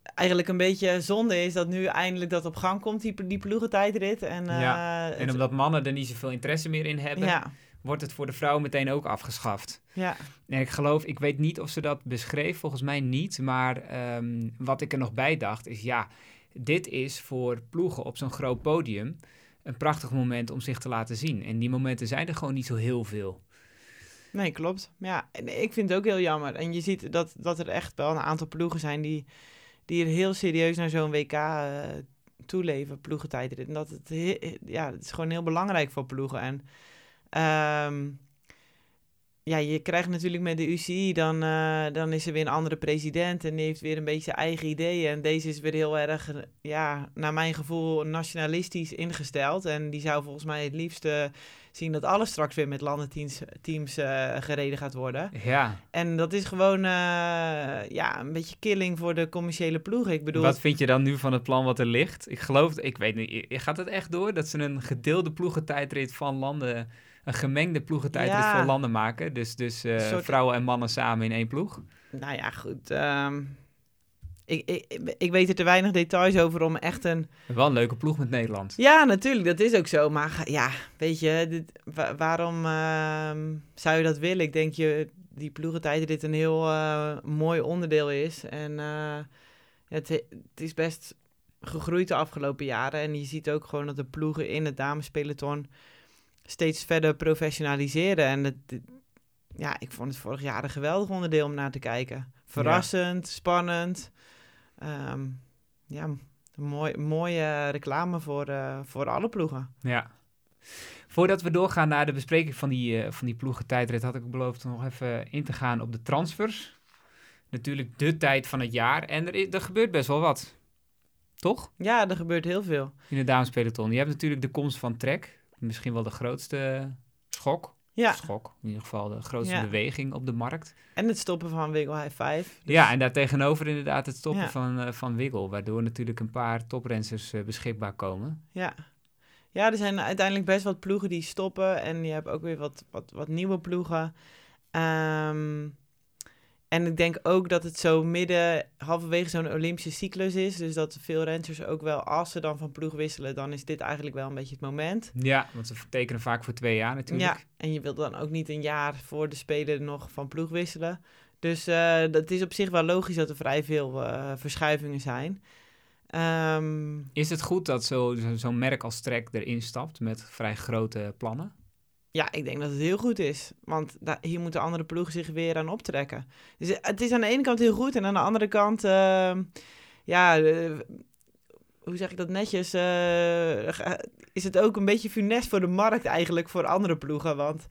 eigenlijk een beetje zonde is dat nu eindelijk dat op gang komt, die, die ploegentijdrit. En, eh, Ja, En omdat mannen er niet zoveel interesse meer in hebben, ja, wordt het voor de vrouwen meteen ook afgeschaft. ja, En ik geloof, ik weet niet of ze dat beschreef, volgens mij niet. Maar ehm, wat ik er nog bij dacht is, ja, dit is voor ploegen op zo'n groot podium een prachtig moment om zich te laten zien. En die momenten zijn er gewoon niet zo heel veel. nee, klopt. Ja, en ik vind het ook heel jammer. En je ziet dat, dat er echt wel een aantal ploegen zijn die, die er heel serieus naar zo'n WK eh, toeleven, ploegentijdrit. En dat het, he- ja, het is gewoon heel belangrijk voor ploegen. En ehm, ja, je krijgt natuurlijk met de UCI, dan, eh, dan is er weer een andere president en die heeft weer een beetje zijn eigen ideeën. En deze is weer heel erg, eh, ja, naar mijn gevoel, nationalistisch ingesteld. En die zou volgens mij het liefst zien dat alles straks weer met landenteams teams, eh, gereden gaat worden. Ja, En dat is gewoon, eh, ja, een beetje killing voor de commerciële ploegen. Ik bedoel, wat vind je dan nu van het plan wat er ligt? Ik geloof, ik weet niet, gaat het echt door dat ze een gedeelde ploegentijdrit van landen, een gemengde ploegentijdrit Ja. voor landen maken? Dus, dus eh, soort- vrouwen en mannen samen in één ploeg? nou ja, goed. ehm, ik, ik, ik weet er te weinig details over om echt een Wel een leuke ploeg met Nederland. Ja, natuurlijk, dat is ook zo. Maar ja, weet je, dit, wa- waarom ehm, zou je dat willen? Ik denk je, die ploegentijdrit een heel eh, mooi onderdeel is. En eh, het, het is best gegroeid de afgelopen jaren. En je ziet ook gewoon dat de ploegen in het damespeloton steeds verder professionaliseren. En het, dit- ja, ik vond het vorig jaar een geweldig onderdeel om naar te kijken. Verrassend, spannend. Ehm, ja, een mooi, mooie reclame voor, eh, voor alle ploegen. Ja. Voordat we doorgaan naar de bespreking van die, eh van die ploegentijdrit, had ik beloofd nog even in te gaan op de transfers. Natuurlijk de tijd van het jaar. En er, i- er gebeurt best wel wat. Toch? Ja, er gebeurt heel veel. In de damespeloton. Je hebt natuurlijk de komst van Trek. Misschien wel de grootste schok. Ja, Schok. In ieder geval de grootste Ja. beweging op de markt. en het stoppen van Wiggle High Five. Dus- Ja, en daartegenover inderdaad het stoppen Ja. van, eh van Wiggle. Waardoor natuurlijk een paar toprensers eh, beschikbaar komen. Ja. ja, er zijn uiteindelijk best wat ploegen die stoppen. En je hebt ook weer wat, wat, wat nieuwe ploegen. Ehm, en ik denk ook dat het zo midden, halverwege zo'n Olympische cyclus is. Dus dat veel renners ook wel, als ze dan van ploeg wisselen, dan is dit eigenlijk wel een beetje het moment. Ja, want ze tekenen vaak voor twee jaar natuurlijk. Ja, en je wilt dan ook niet een jaar voor de Spelen nog van ploeg wisselen. Dus eh, dat is op zich wel logisch dat er vrij veel eh, verschuivingen zijn. Ehm, Is het goed dat zo- zo- zo'n merk als Trek erin stapt met vrij grote plannen? Ja, ik denk dat het heel goed is. Want hier moeten andere ploegen zich weer aan optrekken. Dus eh, het is aan de ene kant heel goed. En aan de andere kant, ehm, ja, eh, hoe zeg ik dat netjes? eh, is het ook een beetje funest voor de markt eigenlijk voor andere ploegen. Want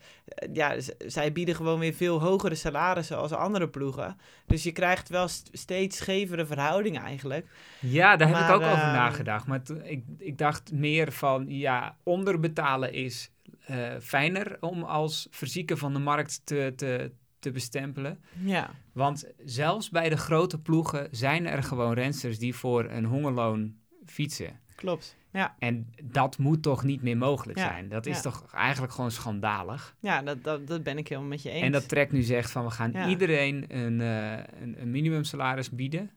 ja, zij bieden gewoon weer veel hogere salarissen als andere ploegen. Dus je krijgt wel st- steeds schevere verhoudingen eigenlijk. Ja, daar heb ik ook over ehm, nagedacht. Maar ik, ik dacht meer van, ja, onderbetalen is eh, fijner om als fysieke van de markt te, te, te bestempelen. Ja, Want zelfs bij de grote ploegen zijn er gewoon rensters die voor een hongerloon fietsen. klopt. Ja. En dat moet toch niet meer mogelijk Ja, zijn? Dat is ja. toch eigenlijk gewoon schandalig? Ja, dat, dat, dat ben ik helemaal met je eens. En dat Trek nu zegt van we gaan Ja. iedereen een, eh een, een minimumsalaris bieden.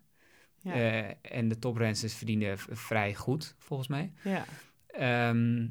ja. Eh, en de toprensters verdienen vrij goed, volgens mij. ja. Ehm,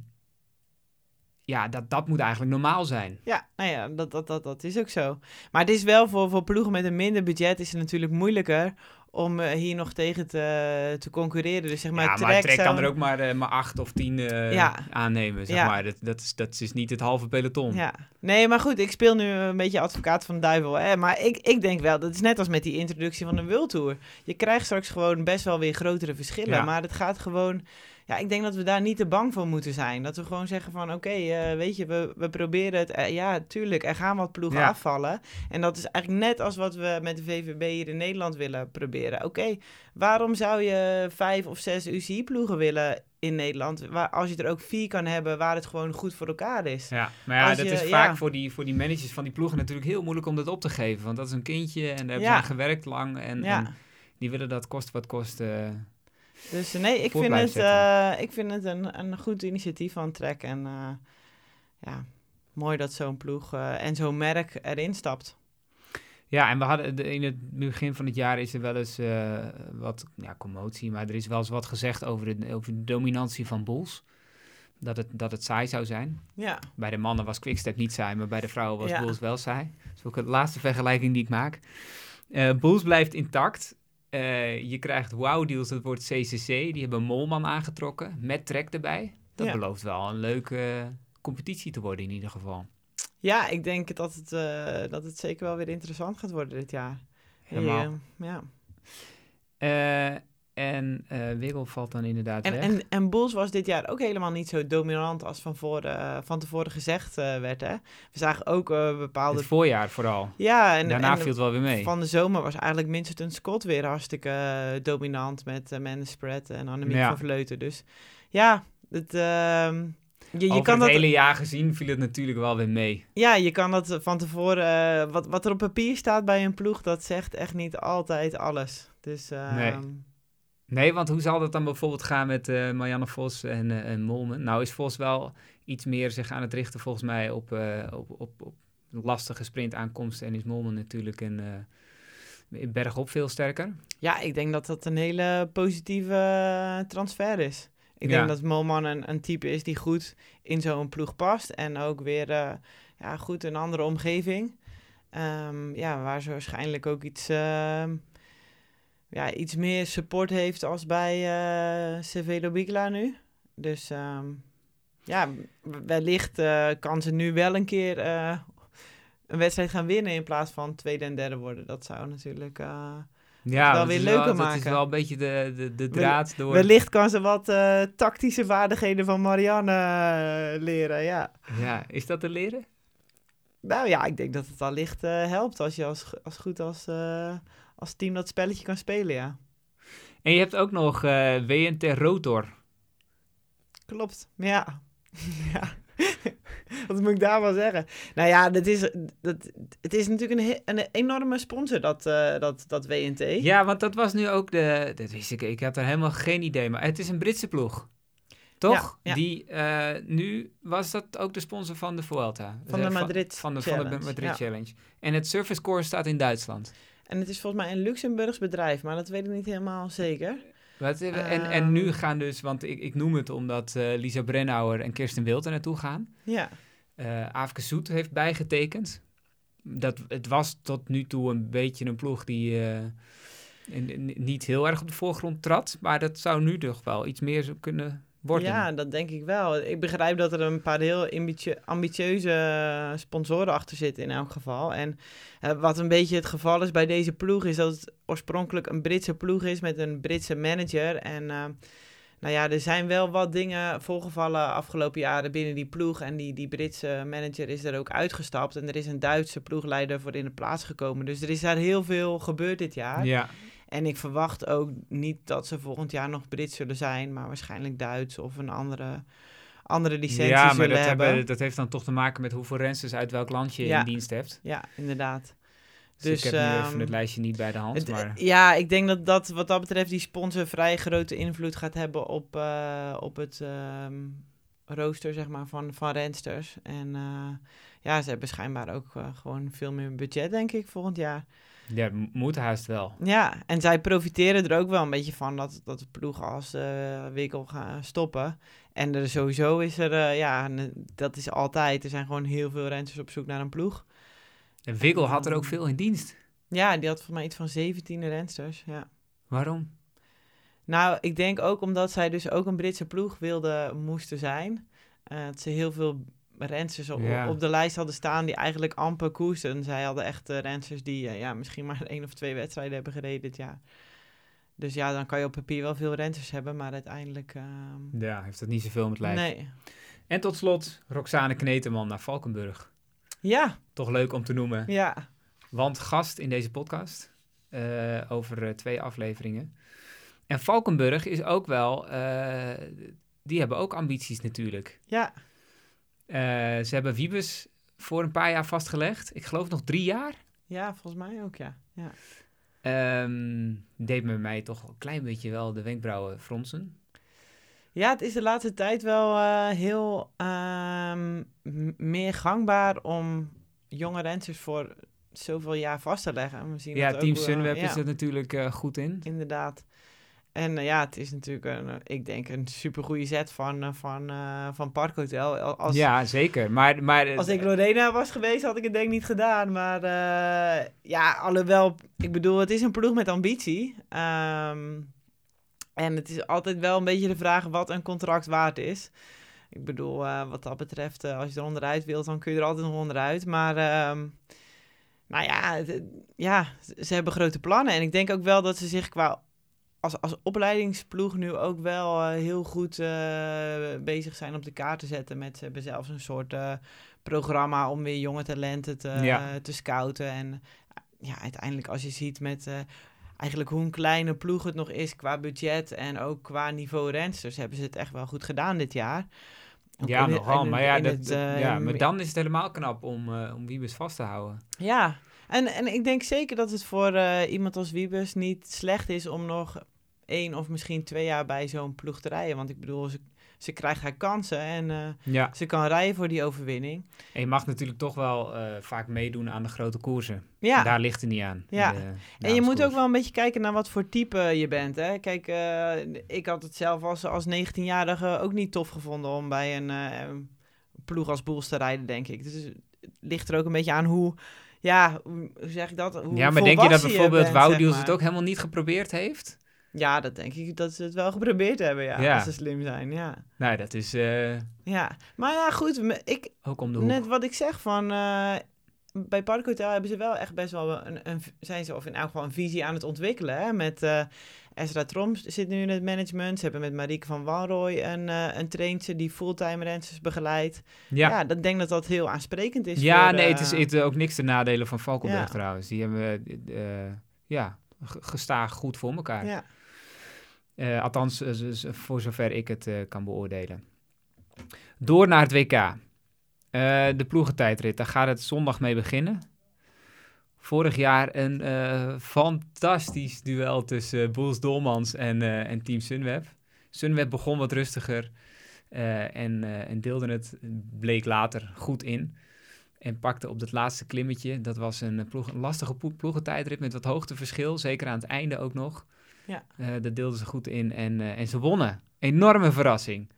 ja, dat, dat moet eigenlijk normaal zijn. Ja, nou ja, dat, dat, dat, dat is ook zo. Maar het is wel voor, voor ploegen met een minder budget is het natuurlijk moeilijker om eh, hier nog tegen te, te concurreren. Dus zeg maar, ja, maar Trek kan er ook maar, eh, maar acht of tien Ja. aannemen, zeg Ja. maar. Dat, dat, is, dat is niet het halve peloton. Ja, nee, maar goed, ik speel nu een beetje advocaat van de duivel. Hè? Maar ik, ik denk wel, dat is net als met die introductie van de World Tour. Je krijgt straks gewoon best wel weer grotere verschillen. Maar het gaat gewoon... Ja, ik denk dat we daar niet te bang voor moeten zijn. Dat we gewoon zeggen van, oké, eh, weet je, we, we proberen het. Eh, ja, tuurlijk, er gaan wat ploegen Ja. afvallen. En dat is eigenlijk net als wat we met de VVB hier in Nederland willen proberen. Oké, waarom zou je vijf of zes UCI-ploegen willen in Nederland... Waar, als je er ook vier kan hebben waar het gewoon goed voor elkaar is? Ja, maar ja, Als dat je- is ja. vaak voor die, voor die managers van die ploegen natuurlijk heel moeilijk om dat op te geven. Want dat is een kindje en daar hebben Ja. ze aan gewerkt lang. En die willen dat kost wat kost. eh, Dus nee, ik vind, het, eh, ik vind het een, een goed initiatief van Trek. En eh, ja, mooi dat zo'n ploeg eh, en zo'n merk erin stapt. Ja, en we hadden de- in het begin van het jaar is er wel eens eh, wat ja, commotie, maar er is wel eens wat gezegd over de, over de dominantie van Bulls. Dat het, dat het saai zou zijn. Ja, Bij de mannen was Quickstep niet saai, maar bij de vrouwen was Ja. Bulls wel saai. Dat is ook de laatste vergelijking die ik maak. Eh Bulls blijft intact. Eh, je krijgt wow-deals, dat wordt CCC. Die hebben Molman aangetrokken, met Trek erbij. Dat Ja. belooft wel een leuke competitie te worden in ieder geval. ja ik denk dat het, eh, dat het zeker wel weer interessant gaat worden dit jaar. Helemaal. Eh, ja. En eh Wiggle valt dan inderdaad En, weg. en, en Bulls was dit jaar ook helemaal niet zo dominant als van, voor, eh, van tevoren gezegd eh, werd. Hè? We zagen ook bepaalde... Het voorjaar vooral. Ja, en, Daarna en viel het wel weer mee. Van de zomer was eigenlijk Winston Scott weer hartstikke dominant met uh, Mendes Spread en Annemiek Ja. van Vleuten. Dus ja, het, ehm, je, je kan het dat, hele jaar gezien viel het natuurlijk wel weer mee. ja, je kan dat van tevoren, wat, wat er op papier staat bij een ploeg, dat zegt echt niet altijd alles. Dus ehm, Nee. Nee, want hoe zal dat dan bijvoorbeeld gaan met eh Marianne Vos en, en Molmen? Nou is Vos wel iets meer zich aan het richten volgens mij op, eh, op, op, op lastige sprintaankomsten. En is Molmen natuurlijk een bergop veel sterker. ja, ik denk dat dat een hele positieve transfer is. Ik Ja. denk dat Molman een, een type is die goed in zo'n ploeg past. En ook weer ja, goed in een andere omgeving. Ehm, ja, waar ze waarschijnlijk ook iets, ja, iets meer support heeft als bij eh Cervelo Bigla nu. Dus ehm, ja, wellicht eh, kan ze nu wel een keer eh, een wedstrijd gaan winnen in plaats van tweede en derde worden. Dat zou natuurlijk... Ja, wel weer leuker Dat is maken. wel een beetje de, de, de draad door... Wellicht kan ze wat tactische vaardigheden van Marianne leren, ja. Ja, is dat te leren? Nou ja, ik denk dat het allicht helpt als je als, als goed als, als team dat spelletje kan spelen, ja. En je hebt ook nog eh, WNT Rotor. Klopt, ja. ja. Wat moet ik daar wel zeggen? Nou ja, dat is, dat, het is natuurlijk een, een enorme sponsor, dat, eh, dat, dat WNT. Ja, want dat was nu ook de... Dat wist ik, ik had er helemaal geen idee. Maar het is een Britse ploeg. Toch? Ja, ja. Die eh, nu was dat ook de sponsor van de Vuelta. Van de Madrid van, de, van de Challenge, Madrid ja. Challenge. En het Surface Core staat in Duitsland. En het is volgens mij een Luxemburgs bedrijf, maar dat weet ik niet helemaal zeker. Wat, eh, en, en nu Ehm. gaan dus, want ik, ik noem het omdat eh, Lisa Brennauer en Kirsten Wild er naartoe gaan. Ja, Eh Aafke Soet heeft bijgetekend. Dat, het was tot nu toe een beetje een ploeg die in- in- niet heel erg op de voorgrond trad. Maar dat zou nu toch wel iets meer kunnen worden. Ja, dat denk ik wel. Ik begrijp dat er een paar heel ambitie- ambitieuze sponsoren achter zitten in elk geval. En eh, wat een beetje het geval is bij deze ploeg is dat het oorspronkelijk een Britse ploeg is met een Britse manager. En eh, nou ja, er zijn wel wat dingen voorgevallen afgelopen jaren binnen die ploeg. En die, die Britse manager is er ook uitgestapt. En er is een Duitse ploegleider voor in de plaats gekomen. Dus er is daar heel veel gebeurd dit jaar. ja. En ik verwacht ook niet dat ze volgend jaar nog Brits zullen zijn, maar waarschijnlijk Duits of een andere, andere licentie ja, maar zullen dat, hebben. hebben, dat heeft dan toch te maken met hoeveel rensters uit welk land je Ja. in dienst hebt. Ja, inderdaad. Dus, ik heb nu ehm, even het lijstje niet bij de hand, Het- maar... Ja, ik denk dat dat wat dat betreft die sponsor vrij grote invloed gaat hebben op, eh, op het ehm, rooster zeg maar, van, van rensters. En eh, ja, ze hebben schijnbaar ook eh, gewoon veel meer budget, denk ik, volgend jaar. Ja, moet haast wel. Ja, en zij profiteren er ook wel een beetje van dat, dat de ploegen als eh Wikkel gaan stoppen. En er sowieso is er, eh, ja, dat is altijd. Er zijn gewoon heel veel rensters op zoek naar een ploeg. En Wiggle had er ook veel in dienst. Ja, die had volgens mij iets van 17 rensters, ja. Waarom? Nou, ik denk ook omdat zij dus ook een Britse ploeg wilden, moesten zijn. eh, dat ze heel veel rensters op, Ja. op de lijst hadden staan die eigenlijk amper koersen. Zij hadden echt uh, rensters die eh, ja, misschien maar één of twee wedstrijden hebben gereden dit jaar. Dus ja, dan kan je op papier wel veel rensters hebben, maar uiteindelijk... ehm, Ja, heeft dat niet zoveel met lijf. nee. En tot slot, Roxane Kneteman naar Valkenburg. Ja, Toch leuk om te noemen. ja. Want gast in deze podcast eh, over twee afleveringen. En Valkenburg is ook wel... die hebben ook ambities natuurlijk. Ja, ze hebben Wiebes voor een paar jaar vastgelegd. Ik geloof nog drie jaar. ja, volgens mij ook, ja. ja. Ehm, deed me mij toch een klein beetje wel de wenkbrauwen fronsen. Ja, het is de laatste tijd wel eh, heel ehm, meer gangbaar om jonge rensters voor zoveel jaar vast te leggen. We zien Ja, dat Team eh, Sunweb ja, is er natuurlijk eh, goed in. Inderdaad. En eh, ja, het is natuurlijk, een, eh, ik denk, een supergoeie zet van, eh, van, van Parkhotel. Al- Als, ja, zeker. Maar, maar, als ik Lorena was geweest, had ik het denk ik niet gedaan. Maar eh, ja, alhoewel, ik bedoel, het is een ploeg met ambitie. Ehm, en het is altijd wel een beetje de vraag wat een contract waard is. Ik bedoel, wat dat betreft, als je er onderuit wilt, dan kun je er altijd nog onderuit. Maar ehm, nou ja, ja, ze hebben grote plannen. En ik denk ook wel dat ze zich qua als, als opleidingsploeg nu ook wel eh, heel goed eh, bezig zijn op de kaart te zetten. Met, ze hebben zelfs een soort eh, programma om weer jonge talenten te, Ja. te scouten. En ja, uiteindelijk als je ziet met eigenlijk hoe een kleine ploeg het nog is qua budget en ook qua niveau rensters, hebben ze het echt wel goed gedaan dit jaar. Ook ja, in nogal. in Maar ja, dat, het, ja, maar dan is het helemaal knap om, eh om Wiebes vast te houden. ja, en, en ik denk zeker dat het voor iemand als Wiebes niet slecht is om nog één of misschien twee jaar bij zo'n ploeg te rijden. Want ik bedoel, ze, ze krijgt haar kansen en eh, Ja. ze kan rijden voor die overwinning. En je mag natuurlijk toch wel eh, vaak meedoen aan de grote koersen. Ja, Daar ligt het niet aan. Ja. de en je moet ook wel een beetje kijken naar wat voor type je bent. Hè? Kijk, eh, ik had het zelf als, als 19-jarige ook niet tof gevonden om bij een ploeg als Boels te rijden, denk ik. Dus het ligt er ook een beetje aan hoe... Ja, hoe zeg ik dat? Hoe Ja, maar denk je dat bijvoorbeeld zeg het ook helemaal niet geprobeerd heeft? Ja, dat denk ik dat ze het wel geprobeerd hebben, ja. Ja. Als ze slim zijn, ja. Nou, dat is eh, Ja, maar ja, goed. Ik, ook om de hoek. net wat ik zeg van... eh, bij Parkhotel hebben ze wel echt best wel een, een... Zijn ze of in elk geval een visie aan het ontwikkelen, hè. Met eh Ezra Troms zit nu in het management. Ze hebben met Marieke van Walrooy een, eh een trainster die fulltime rensters begeleidt. Ja, Ja, dat denk dat dat heel aansprekend is ja voor, nee, het is, het ook niks te nadelen van Valkenburg Ja. trouwens. Die hebben ja, gestaag goed voor elkaar. Ja, Eh, althans, eh, voor zover ik het eh, kan beoordelen. Door naar het WK. De ploegentijdrit, daar gaat het zondag mee beginnen. Vorig jaar een fantastisch duel tussen Boels Dolmans en, en Team Sunweb. Sunweb begon wat rustiger en, en deelde het, bleek later, goed in. En pakte op dat laatste klimmetje, dat was een, ploeg, een lastige plo- ploegentijdrit met wat hoogteverschil, zeker aan het einde ook nog. Ja. Eh, dat deelden ze goed in en, eh, en ze wonnen. Enorme verrassing.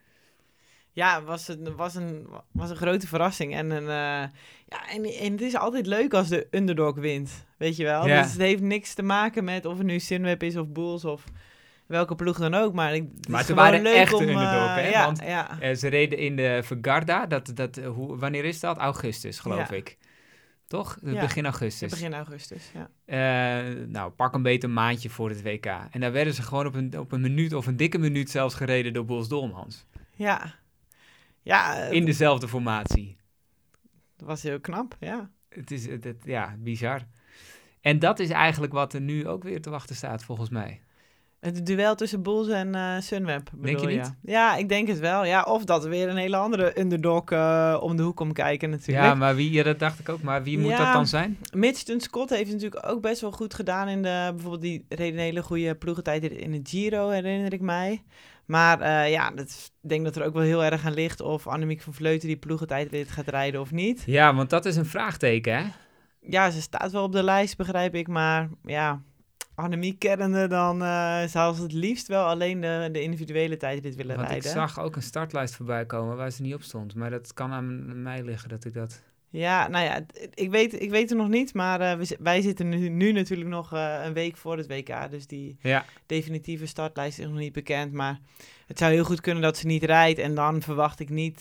Ja, was een, was een, was een grote verrassing. En, een, eh, ja, en, en het is altijd leuk als de underdog wint. Weet je wel? Ja. Dus het heeft niks te maken met of het nu Sunweb is of Bulls of welke ploeg dan ook. Maar, ik, het Maar ze waren leuk echt om, underdog, hè? Ja, Want- ja. Ze reden in de Vergarda, dat, dat, hoe, wanneer is dat? Augustus, geloof ik. Toch? Ja. Begin augustus. begin augustus. Ja. Eh, nou, pak een beetje een maandje voor het WK. En daar werden ze gewoon op een, op een minuut of een dikke minuut zelfs gereden door Bols Dolmans. Ja, ja eh, In dezelfde formatie. dat was heel knap. Ja. Het is, het, het- ja, bizar. En dat is eigenlijk wat er nu ook weer te wachten staat, volgens mij. Het duel tussen Bulls en eh, Sunweb, Denk je bedoel niet? Ja, ik denk het wel. Ja, of dat er weer een hele andere underdog eh, om de hoek komt kijken natuurlijk. Ja, maar wie, ja, dat dacht ik ook. Maar wie moet Ja. dat dan zijn? Mitchell Scott heeft natuurlijk ook best wel goed gedaan in de... Bijvoorbeeld die reed een hele goede ploegentijd in de Giro, herinner ik mij. Maar eh, ja, dat, ik denk dat er ook wel heel erg aan ligt of Annemiek van Vleuten die ploegentijdrit gaat rijden of niet. Ja, want dat is een vraagteken, hè? Ja, ze staat wel op de lijst, begrijp ik. Maar ja, Annemiek kennende, dan eh zou ze het liefst wel alleen de, de individuele tijdrit willen Want ik rijden. zag ook een startlijst voorbij komen waar ze niet op stond. Maar dat kan aan mij liggen dat ik dat... Ja, nou ja, ik weet, ik weet het nog niet, maar eh, wij zitten nu, nu natuurlijk nog eh, een week voor het WK. Dus die Ja, definitieve startlijst is nog niet bekend. Maar het zou heel goed kunnen dat ze niet rijdt. En dan verwacht ik niet,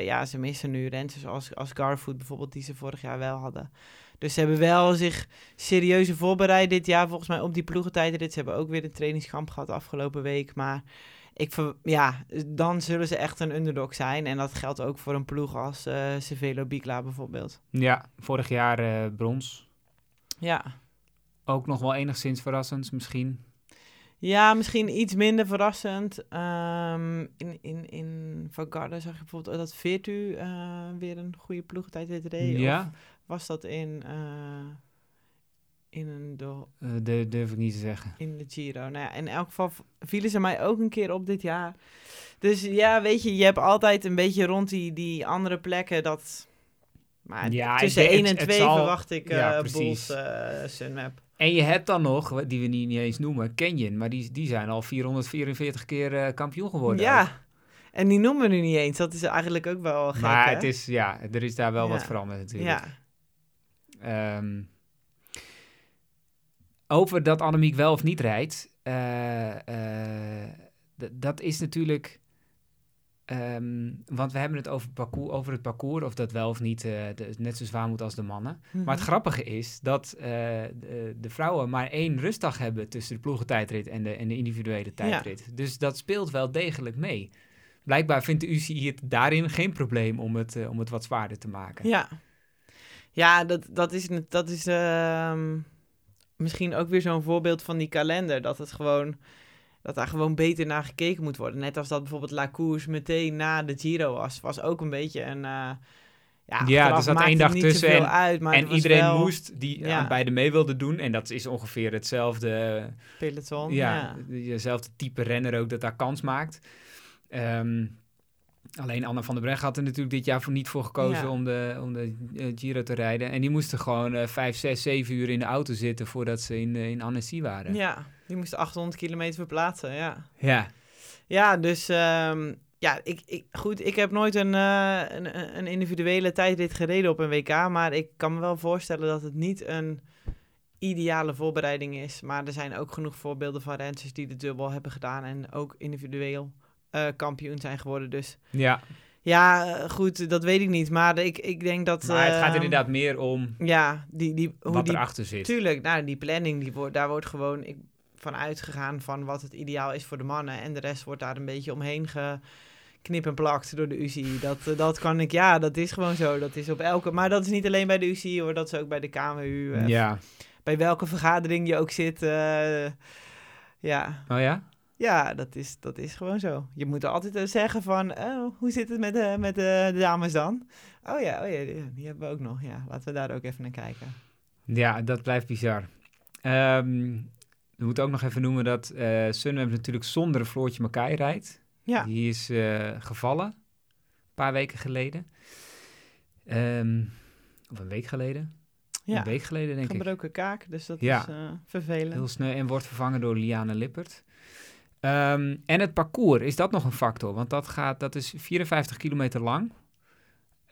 ja, ze missen nu renners als, als Garfoot bijvoorbeeld, die ze vorig jaar wel hadden. Dus ze hebben wel zich serieuze voorbereid dit jaar volgens mij op die ploegentijdrit. Ze hebben ook weer een trainingskamp gehad afgelopen week. Maar ik ja, dan zullen ze echt een underdog zijn. En dat geldt ook voor een ploeg als eh Cervelo Bicla bijvoorbeeld. ja vorig jaar eh, brons. Ja. Ook nog wel enigszins verrassend misschien. Ja, misschien iets minder verrassend. Ehm, in, in, in Van Garde zag je bijvoorbeeld dat Virtu eh, weer een goede ploegentijd reed. Ja, Of was dat in, eh, in, een do- dat durf ik niet te zeggen. in de Giro? Nou ja, in elk geval vielen ze mij ook een keer op dit jaar. Dus ja, weet je, je hebt altijd een beetje rond die, die andere plekken dat... Maar Ja, tussen denk 1 het- en het 2 zal- verwacht ik ja, precies. Bulls Sunweb. En je hebt dan nog, die we niet, niet eens noemen, Canyon. Maar die, die zijn al 444 keer kampioen geworden. ook. Ja, en die noemen we nu niet eens. Dat is eigenlijk ook wel gek, maar hè? het is, ja, er is daar wel wat veranderd natuurlijk. Ja, Ehm, over dat Annemiek wel of niet rijdt, eh, eh, dat is natuurlijk. ehm, want we hebben het over, parcours, over het parcours, of dat wel of niet eh, de- net zo zwaar moet als de mannen. Mhm. Maar het grappige is dat de, de vrouwen maar één rustdag hebben tussen de ploegentijdrit en de, en de individuele tijdrit. Dus dat speelt wel degelijk mee. Blijkbaar vindt de UCI het daarin geen probleem om het, om het wat zwaarder te maken. Ja, ja dat, dat is, dat is ehm, misschien ook weer zo'n voorbeeld van die kalender. Dat het gewoon dat daar gewoon beter naar gekeken moet worden. Net als dat bijvoorbeeld La Course meteen na de Giro was. Was ook een beetje een... eh ja, Ja, er zat één dag niet tussen en- uit, maar en iedereen wel moest die ja. aan beide mee wilde doen. En dat is ongeveer hetzelfde, peloton. ja, Ja. dezelfde type renner ook dat daar kans maakt. Ehm, alleen Anna van der Breggen had er natuurlijk dit jaar voor niet voor gekozen Ja. om de, om de eh, Giro te rijden. En die moesten gewoon eh, vijf, zes, zeven uur in de auto zitten voordat ze in, eh, in Annecy waren. ja, die moest 800 kilometer verplaatsen, ja. ja. Ja, dus ehm, ja, ik, ik, goed, ik heb nooit een, eh, een, een individuele tijdrit gereden op een WK, maar ik kan me wel voorstellen dat het niet een ideale voorbereiding is. Maar er zijn ook genoeg voorbeelden van renners die de dubbel hebben gedaan en ook individueel eh, kampioen zijn geworden. Dus ja. ja, eh, goed, dat weet ik niet, maar ik, ik denk dat... Maar het gaat ehm, inderdaad meer om Ja, die, die, hoe wat die erachter zit. Tuurlijk, nou, die planning, die wordt, daar wordt gewoon ik, van uitgegaan van wat het ideaal is voor de mannen. En de rest wordt daar een beetje omheen geknip en plakt door de UCI. Dat, eh, dat kan ik, ja, dat is gewoon zo. Dat is op elke, maar dat is niet alleen bij de UCI hoor, dat is ook bij de KMU. Ja. Bij welke vergadering je ook zit. ja, Oh ja? Ja dat, is, dat is gewoon zo. Je moet altijd eh, zeggen van, oh, hoe zit het met, de met de, de dames dan? Oh ja, oh ja die, die hebben we ook nog. Ja, laten we daar ook even naar kijken. Ja, dat blijft bizar. Ehm, we moeten ook nog even noemen dat eh Sunweb natuurlijk zonder Floortje Makai rijdt. Ja. Die is eh, gevallen, een paar weken geleden. Ehm, of een week geleden. Ja. Een week geleden, denk ik. gebroken kaak, dus dat Ja. is eh, vervelend. Heel snel en wordt vervangen door Liane Lippert. Ehm, en het parcours, is dat nog een factor? Want dat, gaat, dat is 54 kilometer lang.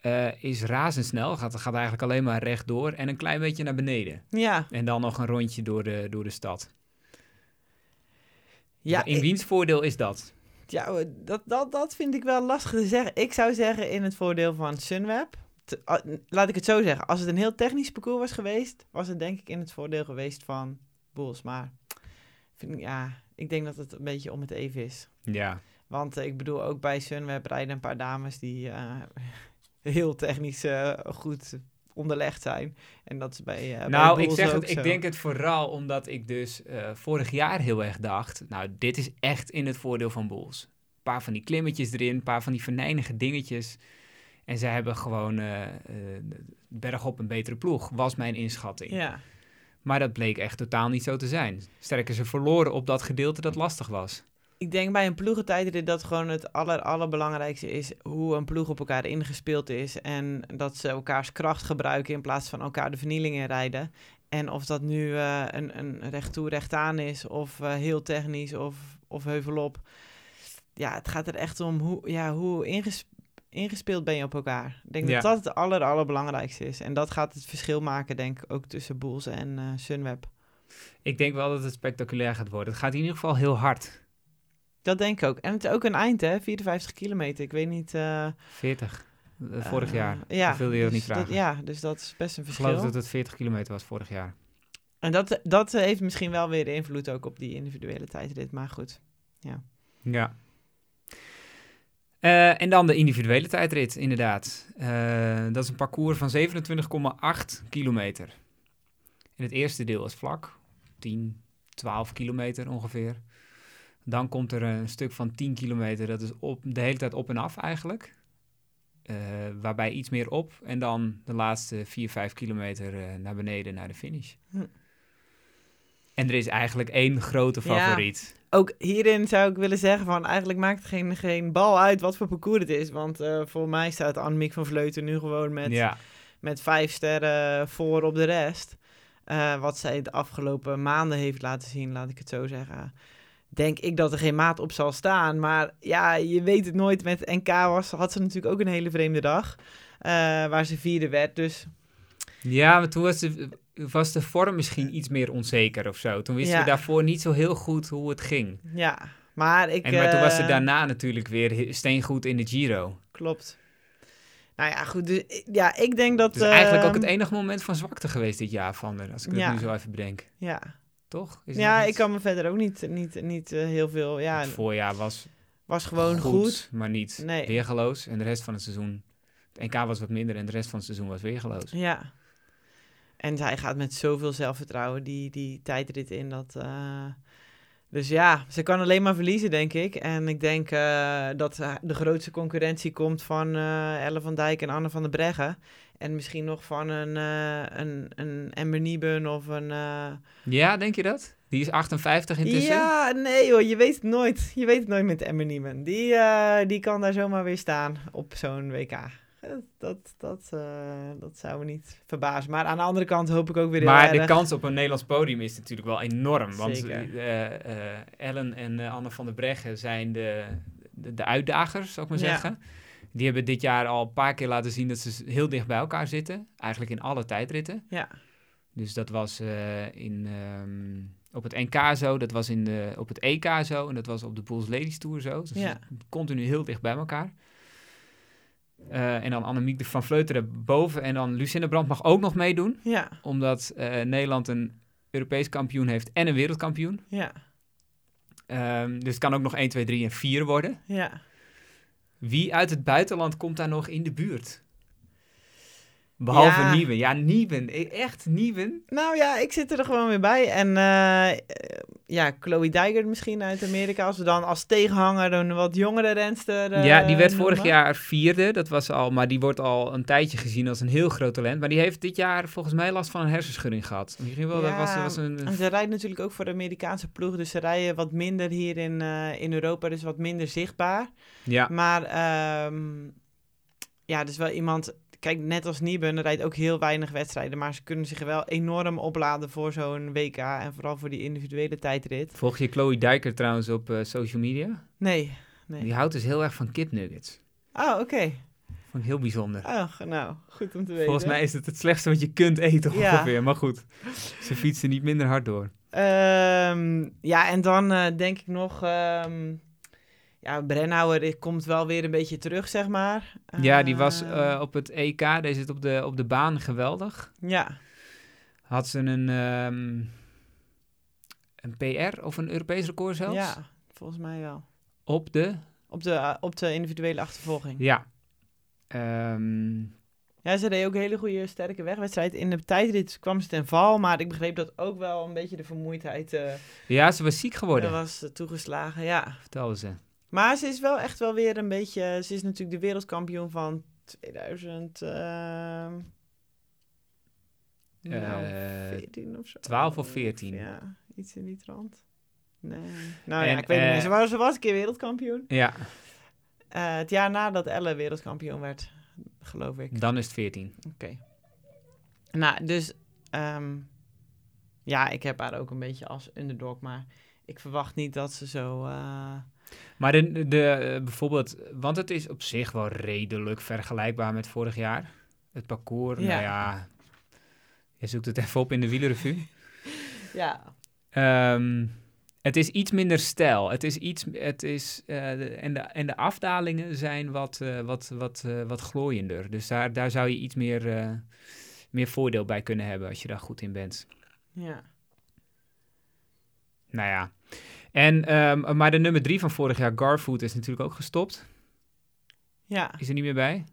Eh, is razendsnel, gaat, gaat eigenlijk alleen maar rechtdoor en een klein beetje naar beneden. Ja, En dan nog een rondje door de, door de stad. ja, in ik- wiens voordeel is dat? ja dat, dat, dat vind ik wel lastig te zeggen. Ik zou zeggen in het voordeel van Sunweb. Te- ah, laat ik het zo zeggen. Als het een heel technisch parcours was geweest, was het denk ik in het voordeel geweest van Bulls. Maar vind ik, ja, ik denk dat het een beetje om het even is. Ja. Want eh, ik bedoel, ook bij Sunweb rijden een paar dames die eh, heel technisch eh, goed onderlegd zijn. En dat is bij, bij nou, ik zeg het, ik denk het vooral omdat ik dus vorig jaar heel erg dacht, nou, dit is echt in het voordeel van Bulls. Een paar van die klimmetjes erin, een paar van die venijnige dingetjes. En zij hebben gewoon eh, bergop een betere ploeg, was mijn inschatting. Ja, Maar dat bleek echt totaal niet zo te zijn. Sterker, ze verloren op dat gedeelte dat lastig was. ik denk bij een ploegentijdrit dat gewoon het aller, allerbelangrijkste is hoe een ploeg op elkaar ingespeeld is. En dat ze elkaars kracht gebruiken in plaats van elkaar de vernieling in rijden. En of dat nu eh, een, een recht toe, recht aan is, of eh, heel technisch, of, of heuvelop. Ja, het gaat er echt om hoe, ja, hoe inges- ingespeeld ben je op elkaar. Ik denk Ja. dat dat het aller, allerbelangrijkste is. En dat gaat het verschil maken, denk ik, ook tussen Bulls en eh, Sunweb. Ik denk wel dat het spectaculair gaat worden. Het gaat in ieder geval heel hard. Dat denk ik ook. En het is ook een eind, hè? 54 kilometer. Ik weet niet... eh, 40. eh, vorig jaar. Ja, Dat wilde je ook dus niet vragen. Dat, ja, dus dat is best een Ik verschil. geloof dat het 40 kilometer was vorig jaar. En dat, dat heeft misschien wel weer invloed ook op die individuele tijdrit. Maar goed. Ja. Eh, en dan de individuele tijdrit, inderdaad. Eh, dat is een parcours van 27,8 kilometer. En het eerste deel is vlak, 10, 12 kilometer ongeveer. Dan komt er een stuk van 10 kilometer, dat is op, de hele tijd op en af eigenlijk. Eh, waarbij iets meer op en dan de laatste 4, 5 kilometer naar beneden naar de finish. Hm. En er is eigenlijk één grote Ja. favoriet. Ook hierin zou ik willen zeggen van... Eigenlijk maakt het geen, geen bal uit wat voor parcours het is. Want eh, voor mij staat Annemiek van Vleuten nu gewoon met, Ja, met vijf sterren voor op de rest. Eh, wat zij de afgelopen maanden heeft laten zien, laat ik het zo zeggen. Denk ik dat er geen maat op zal staan. Maar ja, je weet het nooit. Met NK was, had ze natuurlijk ook een hele vreemde dag. eh, waar ze vierde werd. Dus Ja, maar toen was de, was de vorm misschien iets meer onzeker of zo. Toen wisten Ja. we daarvoor niet zo heel goed hoe het ging. ja, maar ik... En maar toen was ze eh, daarna natuurlijk weer steengoed in de Giro. Klopt. Nou ja, goed. Dus, ja, ik denk dat... Dus eigenlijk ook ehm, het enige moment van zwakte geweest dit jaar van haar. Als ik Ja. het nu zo even bedenk. Ja, Toch? Is ja ik kan me verder ook niet, niet, niet eh, heel veel... Ja, Het voorjaar was was gewoon goed, goed. maar niet Nee. weergeloos. En de rest van het seizoen... Het NK was wat minder en de rest van het seizoen was weergeloos. Ja. En zij gaat met zoveel zelfvertrouwen die, die tijdrit in. Dat, eh, Dus ja, ze kan alleen maar verliezen, denk ik. En ik denk eh, dat eh, de grootste concurrentie komt van eh Elle van Dijk en Anne van der Breggen. En misschien nog van een, een, een Ember Nieben of een... Ja, denk je dat? Die is 58 intussen? Ja, nee hoor, je weet het nooit. Je weet het nooit met Ember Nieben. Die, die kan daar zomaar weer staan op zo'n WK. Dat, dat, eh, dat zou me niet verbazen. Maar aan de andere kant hoop ik ook weer Maar de erg... kans op een Nederlands podium is natuurlijk wel enorm. Want eh, eh, Ellen en Anne van der Breggen zijn de, de, de uitdagers, zou ik maar Ja. zeggen. Die hebben dit jaar al een paar keer laten zien dat ze heel dicht bij elkaar zitten. Eigenlijk in alle tijdritten. Ja. Dus dat was in, ehm, op het NK zo, dat was in de, op het EK zo en dat was op de Bulls Ladies Tour zo. Dus Ja. continu heel dicht bij elkaar. Eh, en dan Annemiek de van Vleuteren boven. En dan Lucinda Brandt mag ook nog meedoen Ja, omdat eh, Nederland een Europees kampioen heeft en een wereldkampioen. ja, Ehm, dus het kan ook nog 1, 2, 3 en 4 worden. ja. Wie uit het buitenland komt daar nog in de buurt? Behalve Ja. Nieven. Ja, Nieven. E- Echt Nieven? Nou ja, ik zit er gewoon weer bij. En eh, ja, Chloe Dijger misschien uit Amerika. Als we dan als tegenhanger een wat jongere renster eh, ja, die werd vorig jaar vierde. Dat was al, maar die wordt al een tijdje gezien als een heel groot talent. Maar die heeft dit jaar volgens mij last van een hersenschudding gehad. Misschien wel, dat was, was een... En ze rijdt natuurlijk ook voor de Amerikaanse ploeg. Dus ze rijden wat minder hier in, eh, in Europa. Dus wat minder zichtbaar. Ja, Maar ehm, ja, dus wel iemand... Kijk, net als Nieben rijdt ook heel weinig wedstrijden. Maar ze kunnen zich wel enorm opladen voor zo'n WK. En vooral voor die individuele tijdrit. volg je Chloe Dijker trouwens op eh, social media? Nee, nee. Die houdt dus heel erg van kipnuggets. Oh, oké. Vond ik heel bijzonder. Oh, nou, goed om te weten. Volgens mij is het het slechtste wat je kunt eten Ja. ongeveer. Maar goed, ze fietsen niet minder hard door. Ehm, ja, en dan eh, denk ik nog... ehm ja, Brennauer komt wel weer een beetje terug, zeg maar. ja, die was Eh, eh, op het EK, deze zit op de, op de baan geweldig. Ja, Had ze een, ehm, een PR of een Europees record zelfs? ja, volgens mij wel. Op de? Op de, eh, op de individuele achtervolging. Ja. Ehm, Ja, ze deed ook een hele goede, sterke wegwedstrijd. In de tijdrit kwam ze ten val, maar ik begreep dat ook wel een beetje de vermoeidheid Ja, ze was ziek geworden, was toegeslagen. Ja, vertelde ze. Maar ze is wel echt wel weer een beetje... Ze is natuurlijk de wereldkampioen van 2000... ehm, nou, Eh, 14 of zo. 12 of 14. Ja, iets in die trant. Nee. Nou En, ja, ik weet het eh, niet. Ze was, ze was een keer wereldkampioen. Ja, Eh, het jaar nadat Elle wereldkampioen werd, geloof ik. dan is het 14. Oké. Nou, dus... ehm, ja, ik heb haar ook een beetje als underdog, maar ik verwacht niet dat ze zo... eh, Maar de, de, bijvoorbeeld, want het is op zich wel redelijk vergelijkbaar met vorig jaar. Het parcours, Ja. nou ja, je zoekt het even op in de wielerrevue. ja, Ehm, het is iets minder stijl. Het is iets, het is, eh, de- en, de, en de afdalingen zijn wat, eh, wat, wat, eh, wat glooiender. Dus daar, daar zou je iets meer, meer voordeel bij kunnen hebben als je daar goed in bent. ja. Nou ja. En, ehm, maar de nummer drie van vorig jaar, Garfood, is natuurlijk ook gestopt. Ja, Is er niet meer bij.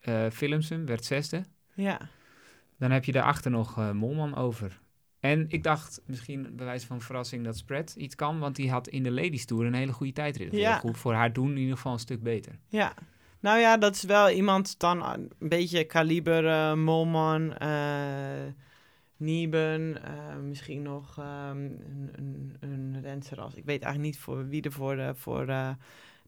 Eh Willemsen werd zesde. ja. Dan heb je daarachter nog eh, Molman over. En ik dacht misschien bij wijze van verrassing dat Spread iets kan, want die had in de Ladies Tour een hele goede tijdrit. Ja. Goed voor haar doen in ieder geval een stuk beter. Ja, nou ja, dat is wel iemand dan een beetje kaliber eh, Molman, Nieben, eh, misschien nog ehm, een, een, een. Ik weet eigenlijk niet voor wie er voor, eh, voor eh,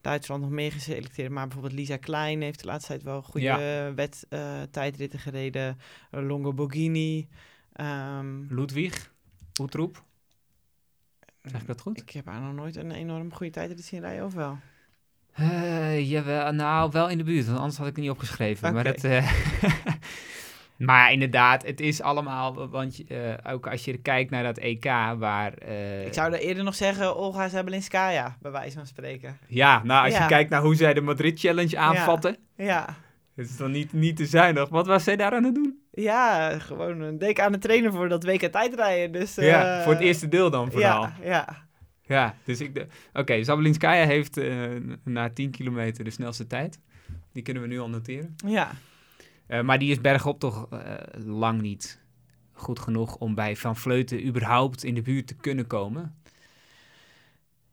Duitsland nog meer geselecteerd, maar bijvoorbeeld Lisa Klein heeft de laatste tijd wel goede Ja. wet, tijdritten gereden. Uh, Longo Borghini. ehm, Ludwig, Oetroep. Zeg ik dat goed? ik heb haar nog nooit een enorm goede tijdrit zien rijden, of wel? Eh, jawel, nou, wel in de buurt, want anders had ik het niet opgeschreven. Maar, maar inderdaad, het is allemaal, want eh, ook als je kijkt naar dat EK, waar... eh, Ik zou er eerder nog zeggen Olga Zabelinskaya, bij wijze van spreken. Ja, nou, als Ja. je kijkt naar hoe zij de Madrid Challenge aanvatten, Ja, het is dan niet, niet te zuinig. Wat was zij daar aan het doen? ja gewoon een week aan het trainen voor dat WK tijdrijden. Dus, ja, eh, voor het eerste deel dan vooral. Ja, Ja, ja. dus ik... Oké, Zabelinskaya heeft na 10 kilometer de snelste tijd. Die kunnen we nu al noteren. ja. Eh, maar die is bergop toch eh, lang niet goed genoeg om bij Van Vleuten überhaupt in de buurt te kunnen komen.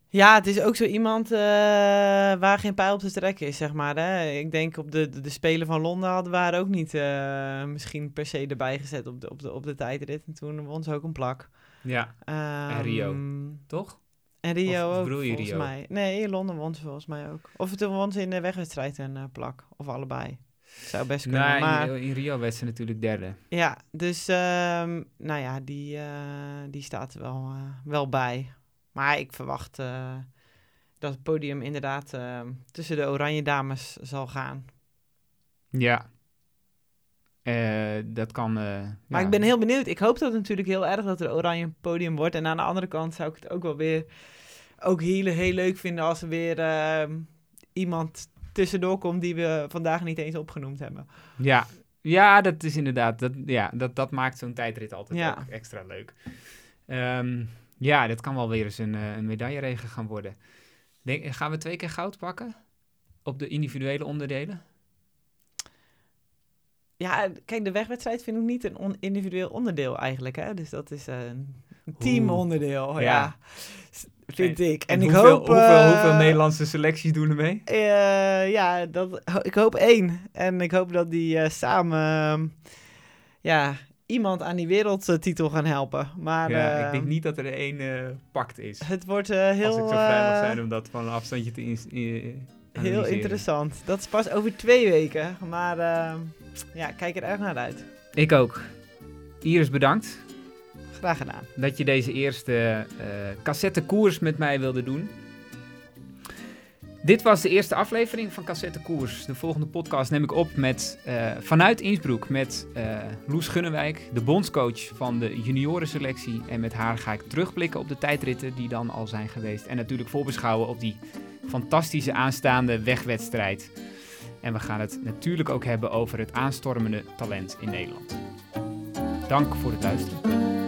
Ja, het is ook zo iemand eh, waar geen pijl op te trekken is, zeg maar. Hè? Ik denk op de, de, de Spelen van Londen hadden we haar ook niet misschien per se erbij gezet op de, op, de, op de tijdrit. En toen won ze ook een plak. Ja, Ehm, Rio. toch? En Rio Of- of ook, volgens Rio? mij. Nee, in Londen won ze volgens mij ook. Of toen won ze in de wegwedstrijd een plak. Of allebei. Zou best kunnen, maar... in, in Rio werd ze natuurlijk derde. Ja, dus ehm, nou ja, die, eh, die staat wel, eh, wel bij. Maar ik verwacht eh, dat het podium inderdaad eh, tussen de oranje dames zal gaan. Ja. Dat kan... Maar ja. ik ben heel benieuwd. Ik hoop dat natuurlijk heel erg dat er oranje podium wordt. En aan de andere kant zou ik het ook wel weer ook heel, heel leuk vinden als er weer ehm, iemand tussendoor komt die we vandaag niet eens opgenoemd hebben. Ja, ja dat is inderdaad. Dat, ja, dat, dat maakt zo'n tijdrit altijd Ja. ook extra leuk. Ehm, ja, dat kan wel weer eens een, eh, een medailleregen gaan worden. Denk, gaan we twee keer goud pakken? Op de individuele onderdelen? Ja, kijk, de wegwedstrijd vind ik niet een on- individueel onderdeel eigenlijk. Hè? Dus dat is een teamonderdeel, Ja. ja. Vind ik. En, ik hoeveel, hoop... Hoeveel, eh, hoeveel Nederlandse selecties doen er mee? eh, ja, dat, ik hoop één. En ik hoop dat die eh, samen... ehm, ja, iemand aan die wereldtitel gaan helpen. Maar ja, ik denk niet dat er één eh pakt is. het wordt heel... als ik zo vrij mag zijn om dat van een afstandje te Heel interessant. Dat is pas over twee weken. Maar eh, ja, kijk er erg naar uit. Ik ook. Iris, bedankt. Gedaan. dat je deze eerste eh cassette koers met mij wilde doen. Dit was de eerste aflevering van Cassette Koers. De volgende podcast neem ik op met, eh, vanuit Innsbruck met eh, Loes Gunnewijk, de bondscoach van de juniorenselectie. En met haar ga ik terugblikken op de tijdritten die dan al zijn geweest. En natuurlijk voorbeschouwen op die fantastische aanstaande wegwedstrijd. En we gaan het natuurlijk ook hebben over het aanstormende talent in Nederland. Dank voor het luisteren.